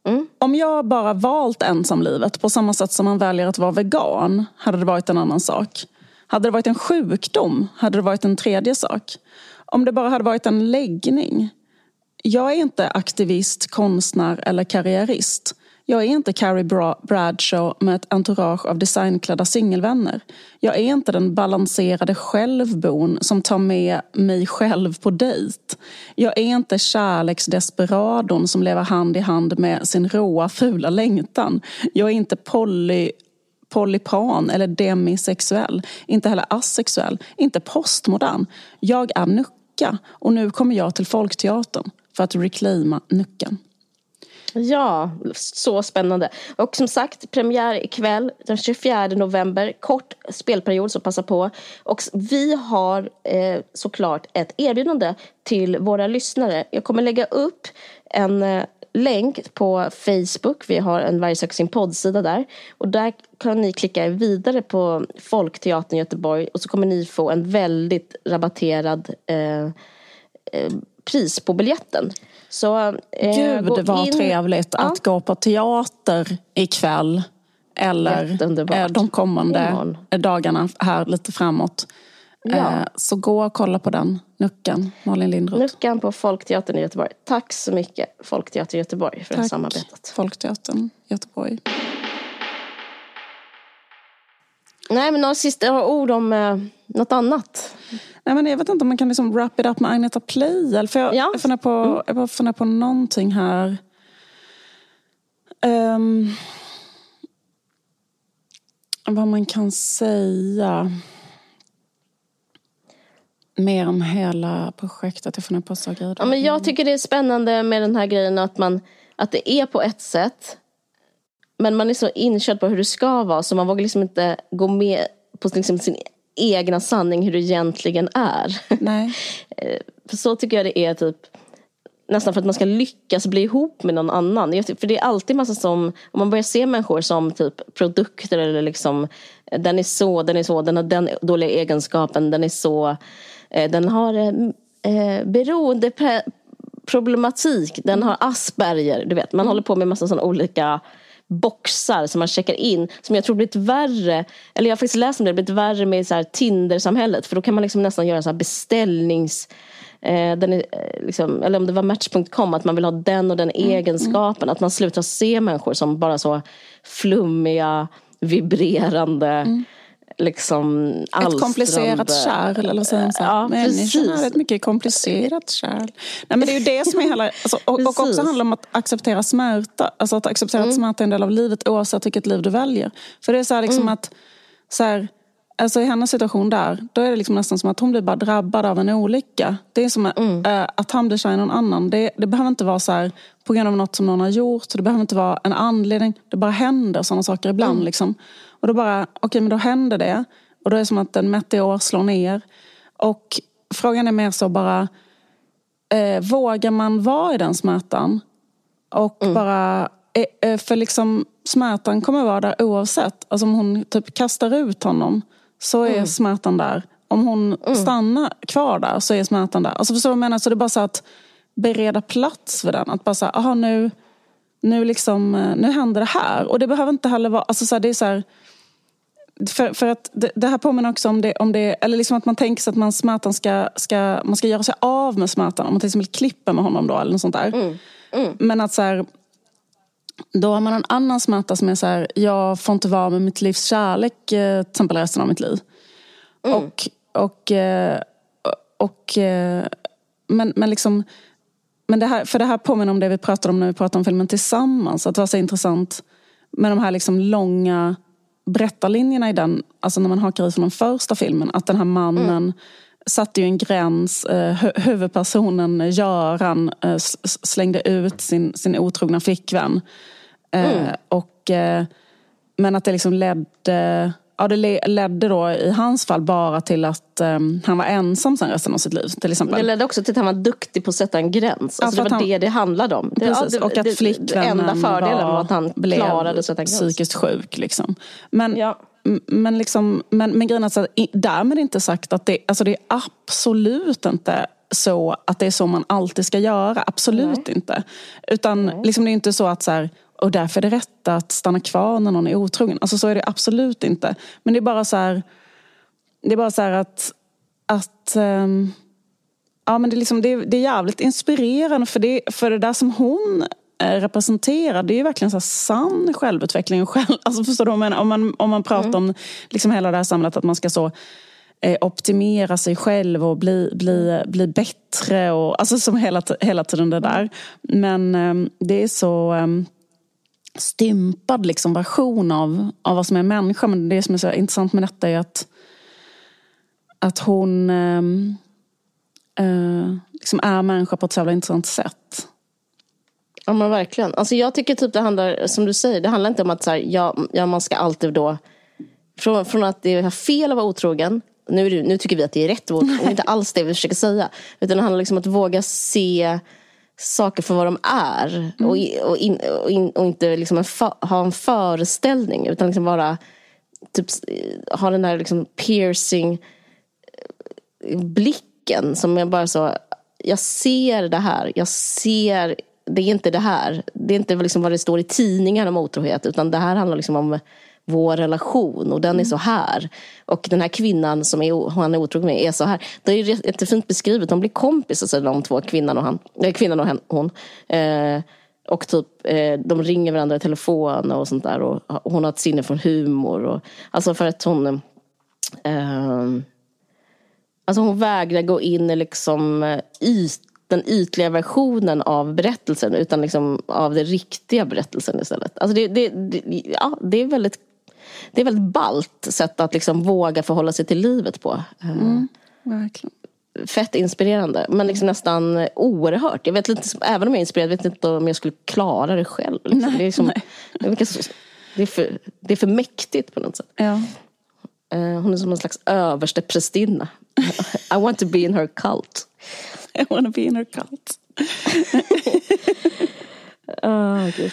[SPEAKER 3] Mm. Om jag bara valt ensamlivet på samma sätt som man väljer att vara vegan hade det varit en annan sak. Hade det varit en sjukdom hade det varit en tredje sak. Om det bara hade varit en läggning jag är inte aktivist, konstnär eller karriärist. Jag är inte Carrie Bradshaw med ett entourage av designklädda singelvänner. Jag är inte den balanserade självbon som tar med mig själv på dejt. Jag är inte kärleksdesperadon som lever hand i hand med sin råa, fula längtan. Jag är inte Polly polypan eller demisexuell. Inte heller asexuell. Inte postmodern. Jag är Nucka och nu kommer jag till Folkteatern för att reclaima Nuckan.
[SPEAKER 2] Ja, så spännande. Och som sagt, premiär ikväll den 24 november. Kort spelperiod, så passa på. Och vi har eh, såklart ett erbjudande till våra lyssnare. Jag kommer lägga upp en eh, länk på Facebook. Vi har en Varje sin poddsida där. Och där kan ni klicka er vidare på Folkteatern i Göteborg och så kommer ni få en väldigt rabatterad eh, eh pris på biljetten. Så,
[SPEAKER 3] eh, Gud vad in... trevligt ja. att gå på teater ikväll. Eller eh, de kommande Imorgon. dagarna här lite framåt. Ja. Eh, så gå och kolla på den, Nuckan, Malin Lindroth.
[SPEAKER 2] Nuckan på Folkteatern i Göteborg. Tack så mycket Folkteatern i Göteborg för Tack, det samarbetet.
[SPEAKER 3] Folkteatern Göteborg.
[SPEAKER 2] Nej men några sista ord om eh, något annat?
[SPEAKER 3] Nej, men jag vet inte om man kan liksom wrap it up med Agneta Pleijel. För jag, ja. jag, funderar på, mm. jag funderar på någonting här. Um, vad man kan säga mer om hela projektet. Jag funderar på så grejer.
[SPEAKER 2] Ja, men jag tycker det är spännande med den här grejen att, man, att det är på ett sätt. Men man är så inkörd på hur det ska vara så man vågar liksom inte gå med på liksom sin egna sanning hur det egentligen är.
[SPEAKER 3] Nej. *laughs*
[SPEAKER 2] Eh, så tycker jag det är typ nästan för att man ska lyckas bli ihop med någon annan. För det är alltid massa som, om man börjar se människor som typ produkter eller liksom den är så, den är så, den har den dåliga egenskapen, den är så, eh, den har eh, beroendeproblematik, den har Asperger, du vet. Man mm. håller på med massa sådana olika boxar som man checkar in som jag tror blivit värre, eller jag har faktiskt läst om det, blivit värre med så här Tinder-samhället för då kan man liksom nästan göra så här beställnings eh, den är, eh, liksom, eller om det var Match.com, att man vill ha den och den mm. egenskapen. Mm. Att man slutar se människor som bara så flummiga, vibrerande mm liksom
[SPEAKER 3] alstrande. Ett komplicerat kärl, eller vad säger man? Ja, Människan är ett mycket komplicerat kärl. Nej, men det är ju det som är hela... Alltså, och, och också handlar om att acceptera smärta. Alltså att acceptera mm. att smärta är en del av livet oavsett vilket liv du väljer. För det är så här, liksom mm. att... Så här, Alltså i hennes situation där, då är det liksom nästan som att hon blir bara drabbad av en olycka. Det är som mm. äh, att han blir kär i någon annan. Det, det, behöver inte vara så här, på grund av något som någon har gjort. Det behöver inte vara en anledning. Det bara händer sådana saker ibland. Mm. Liksom. Och då bara, okej okay, men då händer det. Och då är det som att en meteor slår ner. Och frågan är mer så bara, eh, vågar man vara i den smärtan? Och mm. bara, eh för liksom smärtan kommer vara där oavsett. Alltså om hon typ kastar ut honom så är mm. smärtan där. Om hon mm. stannar kvar där så är smärtan där. Alltså förstår du vad jag menar? Så det är bara så att bereda plats för den. Att bara säga, aha nu, nu, liksom, eh, nu händer det här. Och det behöver inte heller vara, alltså så här, det är så här, för, för att det, det, här påminner också om det, om det eller liksom att man tänker sig att man, smärtan ska, ska, man ska göra sig av med smärtan. Om man till exempel klipper med honom då eller något sånt där. Mm. Mm. Men att så här, då har man en annan smärta som är så här, jag får inte vara med mitt livs kärlek eh, till exempel resten av mitt liv. Mm. Och, och, eh, och, eh, men, men liksom, men det här, för det här påminner om det vi pratade om när vi pratade om filmen Tillsammans. Att det var så intressant med de här liksom långa berättarlinjerna i den, alltså när man hakar i från den första filmen, att den här mannen mm. Satte ju en gräns. Eh, huvudpersonen Göran eh, slängde ut sin, sin otrogna flickvän. Eh, mm. och, eh, men att det liksom ledde ja, det ledde då i hans fall bara till att um, han var ensam sen resten av sitt liv. Till exempel.
[SPEAKER 2] Det ledde också till att han var duktig på att sätta en gräns. Alltså, ja, det var han, det det handlade om. Det,
[SPEAKER 3] precis, ja, det, och att flickvännen enda
[SPEAKER 2] fördelen var att han klarade att sätta en gräns.
[SPEAKER 3] psykiskt sjuk. Liksom. Men, ja. men, liksom, men, men grejen är att därmed inte sagt att det, alltså det är absolut inte så att det är så man alltid ska göra. Absolut Nej. inte. Utan liksom, det är inte så att så här, och därför är det rätt att stanna kvar när någon är otrogen. Alltså så är det absolut inte. Men det är bara så här, det är bara så att, att um, ja, men det, är liksom, det, är, det är jävligt inspirerande för det, för det där som hon eh, representerar det är ju verkligen så sann självutveckling. Själv, alltså förstår du? Om man, om man, om man pratar mm. om liksom hela det här samhället att man ska så eh, optimera sig själv och bli, bli, bli bättre. Och, alltså som hela, hela tiden det där. Men um, det är så um, stympad liksom version av, av vad som är människa. Men det som är så intressant med detta är att, att hon eh, eh, liksom är människa på ett så jävla intressant sätt.
[SPEAKER 2] Ja men verkligen. Alltså jag tycker typ det handlar, som du säger, det handlar inte om att så här, ja, ja, man ska alltid då från, från att det är fel att vara otrogen nu, nu tycker vi att det är rätt och inte alls det vi försöker säga. Utan det handlar liksom om att våga se saker för vad de är. Mm. Och, och, in, och, in, och, inte liksom en för, ha en föreställning utan liksom bara typ, ha den där liksom piercing blicken som är bara så, jag ser det här, jag ser, det är inte det här. Det är inte liksom vad det står i tidningar om otrohet utan det här handlar liksom om vår relation och den mm. är så här. Och den här kvinnan som är, han är otrogen med är så här. Det är jättefint beskrivet. De blir kompisar alltså, de två, kvinnan och, han, äh, kvinnan och hon. Eh, och typ, eh, de ringer varandra i telefon och sånt där. Och, och hon har ett sinne för humor. Och, alltså för att hon... Eh, alltså hon vägrar gå in i liksom eh, yt, den ytliga versionen av berättelsen utan liksom av den riktiga berättelsen istället. Alltså det, det, det, ja, det är väldigt det är väldigt ballt sätt att liksom våga förhålla sig till livet på.
[SPEAKER 3] Mm, verkligen.
[SPEAKER 2] Fett inspirerande, men liksom nästan oerhört. Jag vet inte, även om jag är inspirerad, vet inte om jag skulle klara det själv. Liksom. Nej, det, är liksom, det, är för, det är för mäktigt på något sätt.
[SPEAKER 3] Ja.
[SPEAKER 2] Eh, hon är som en slags överste prästinna. I want to be in her cult.
[SPEAKER 3] I want to be in her cult.
[SPEAKER 2] oh, *laughs* Gud.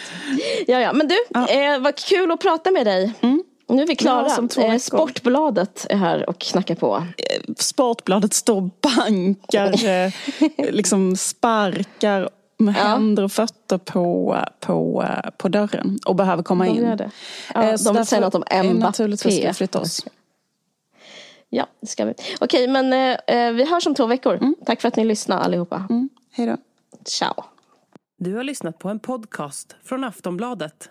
[SPEAKER 2] Ja, ja. Men du, ja. Eh, vad kul att prata med dig.
[SPEAKER 3] Mm.
[SPEAKER 2] Nu är vi klara. Ja, eh, Sportbladet är här och knackar på.
[SPEAKER 3] Eh, Sportbladet står och bankar, *laughs* eh, liksom sparkar med ja. händer och fötter på, på, på dörren och behöver komma
[SPEAKER 2] de
[SPEAKER 3] in.
[SPEAKER 2] Det. Ja, de vill säga något om Mbappé.
[SPEAKER 3] Naturligtvis ska flytta oss.
[SPEAKER 2] Ja, det ska vi. Okej, men eh, vi hörs om två veckor. Mm. Tack för att ni lyssnade allihopa.
[SPEAKER 3] Mm. Hej då.
[SPEAKER 2] Ciao.
[SPEAKER 6] Du har lyssnat på en podcast från Aftonbladet.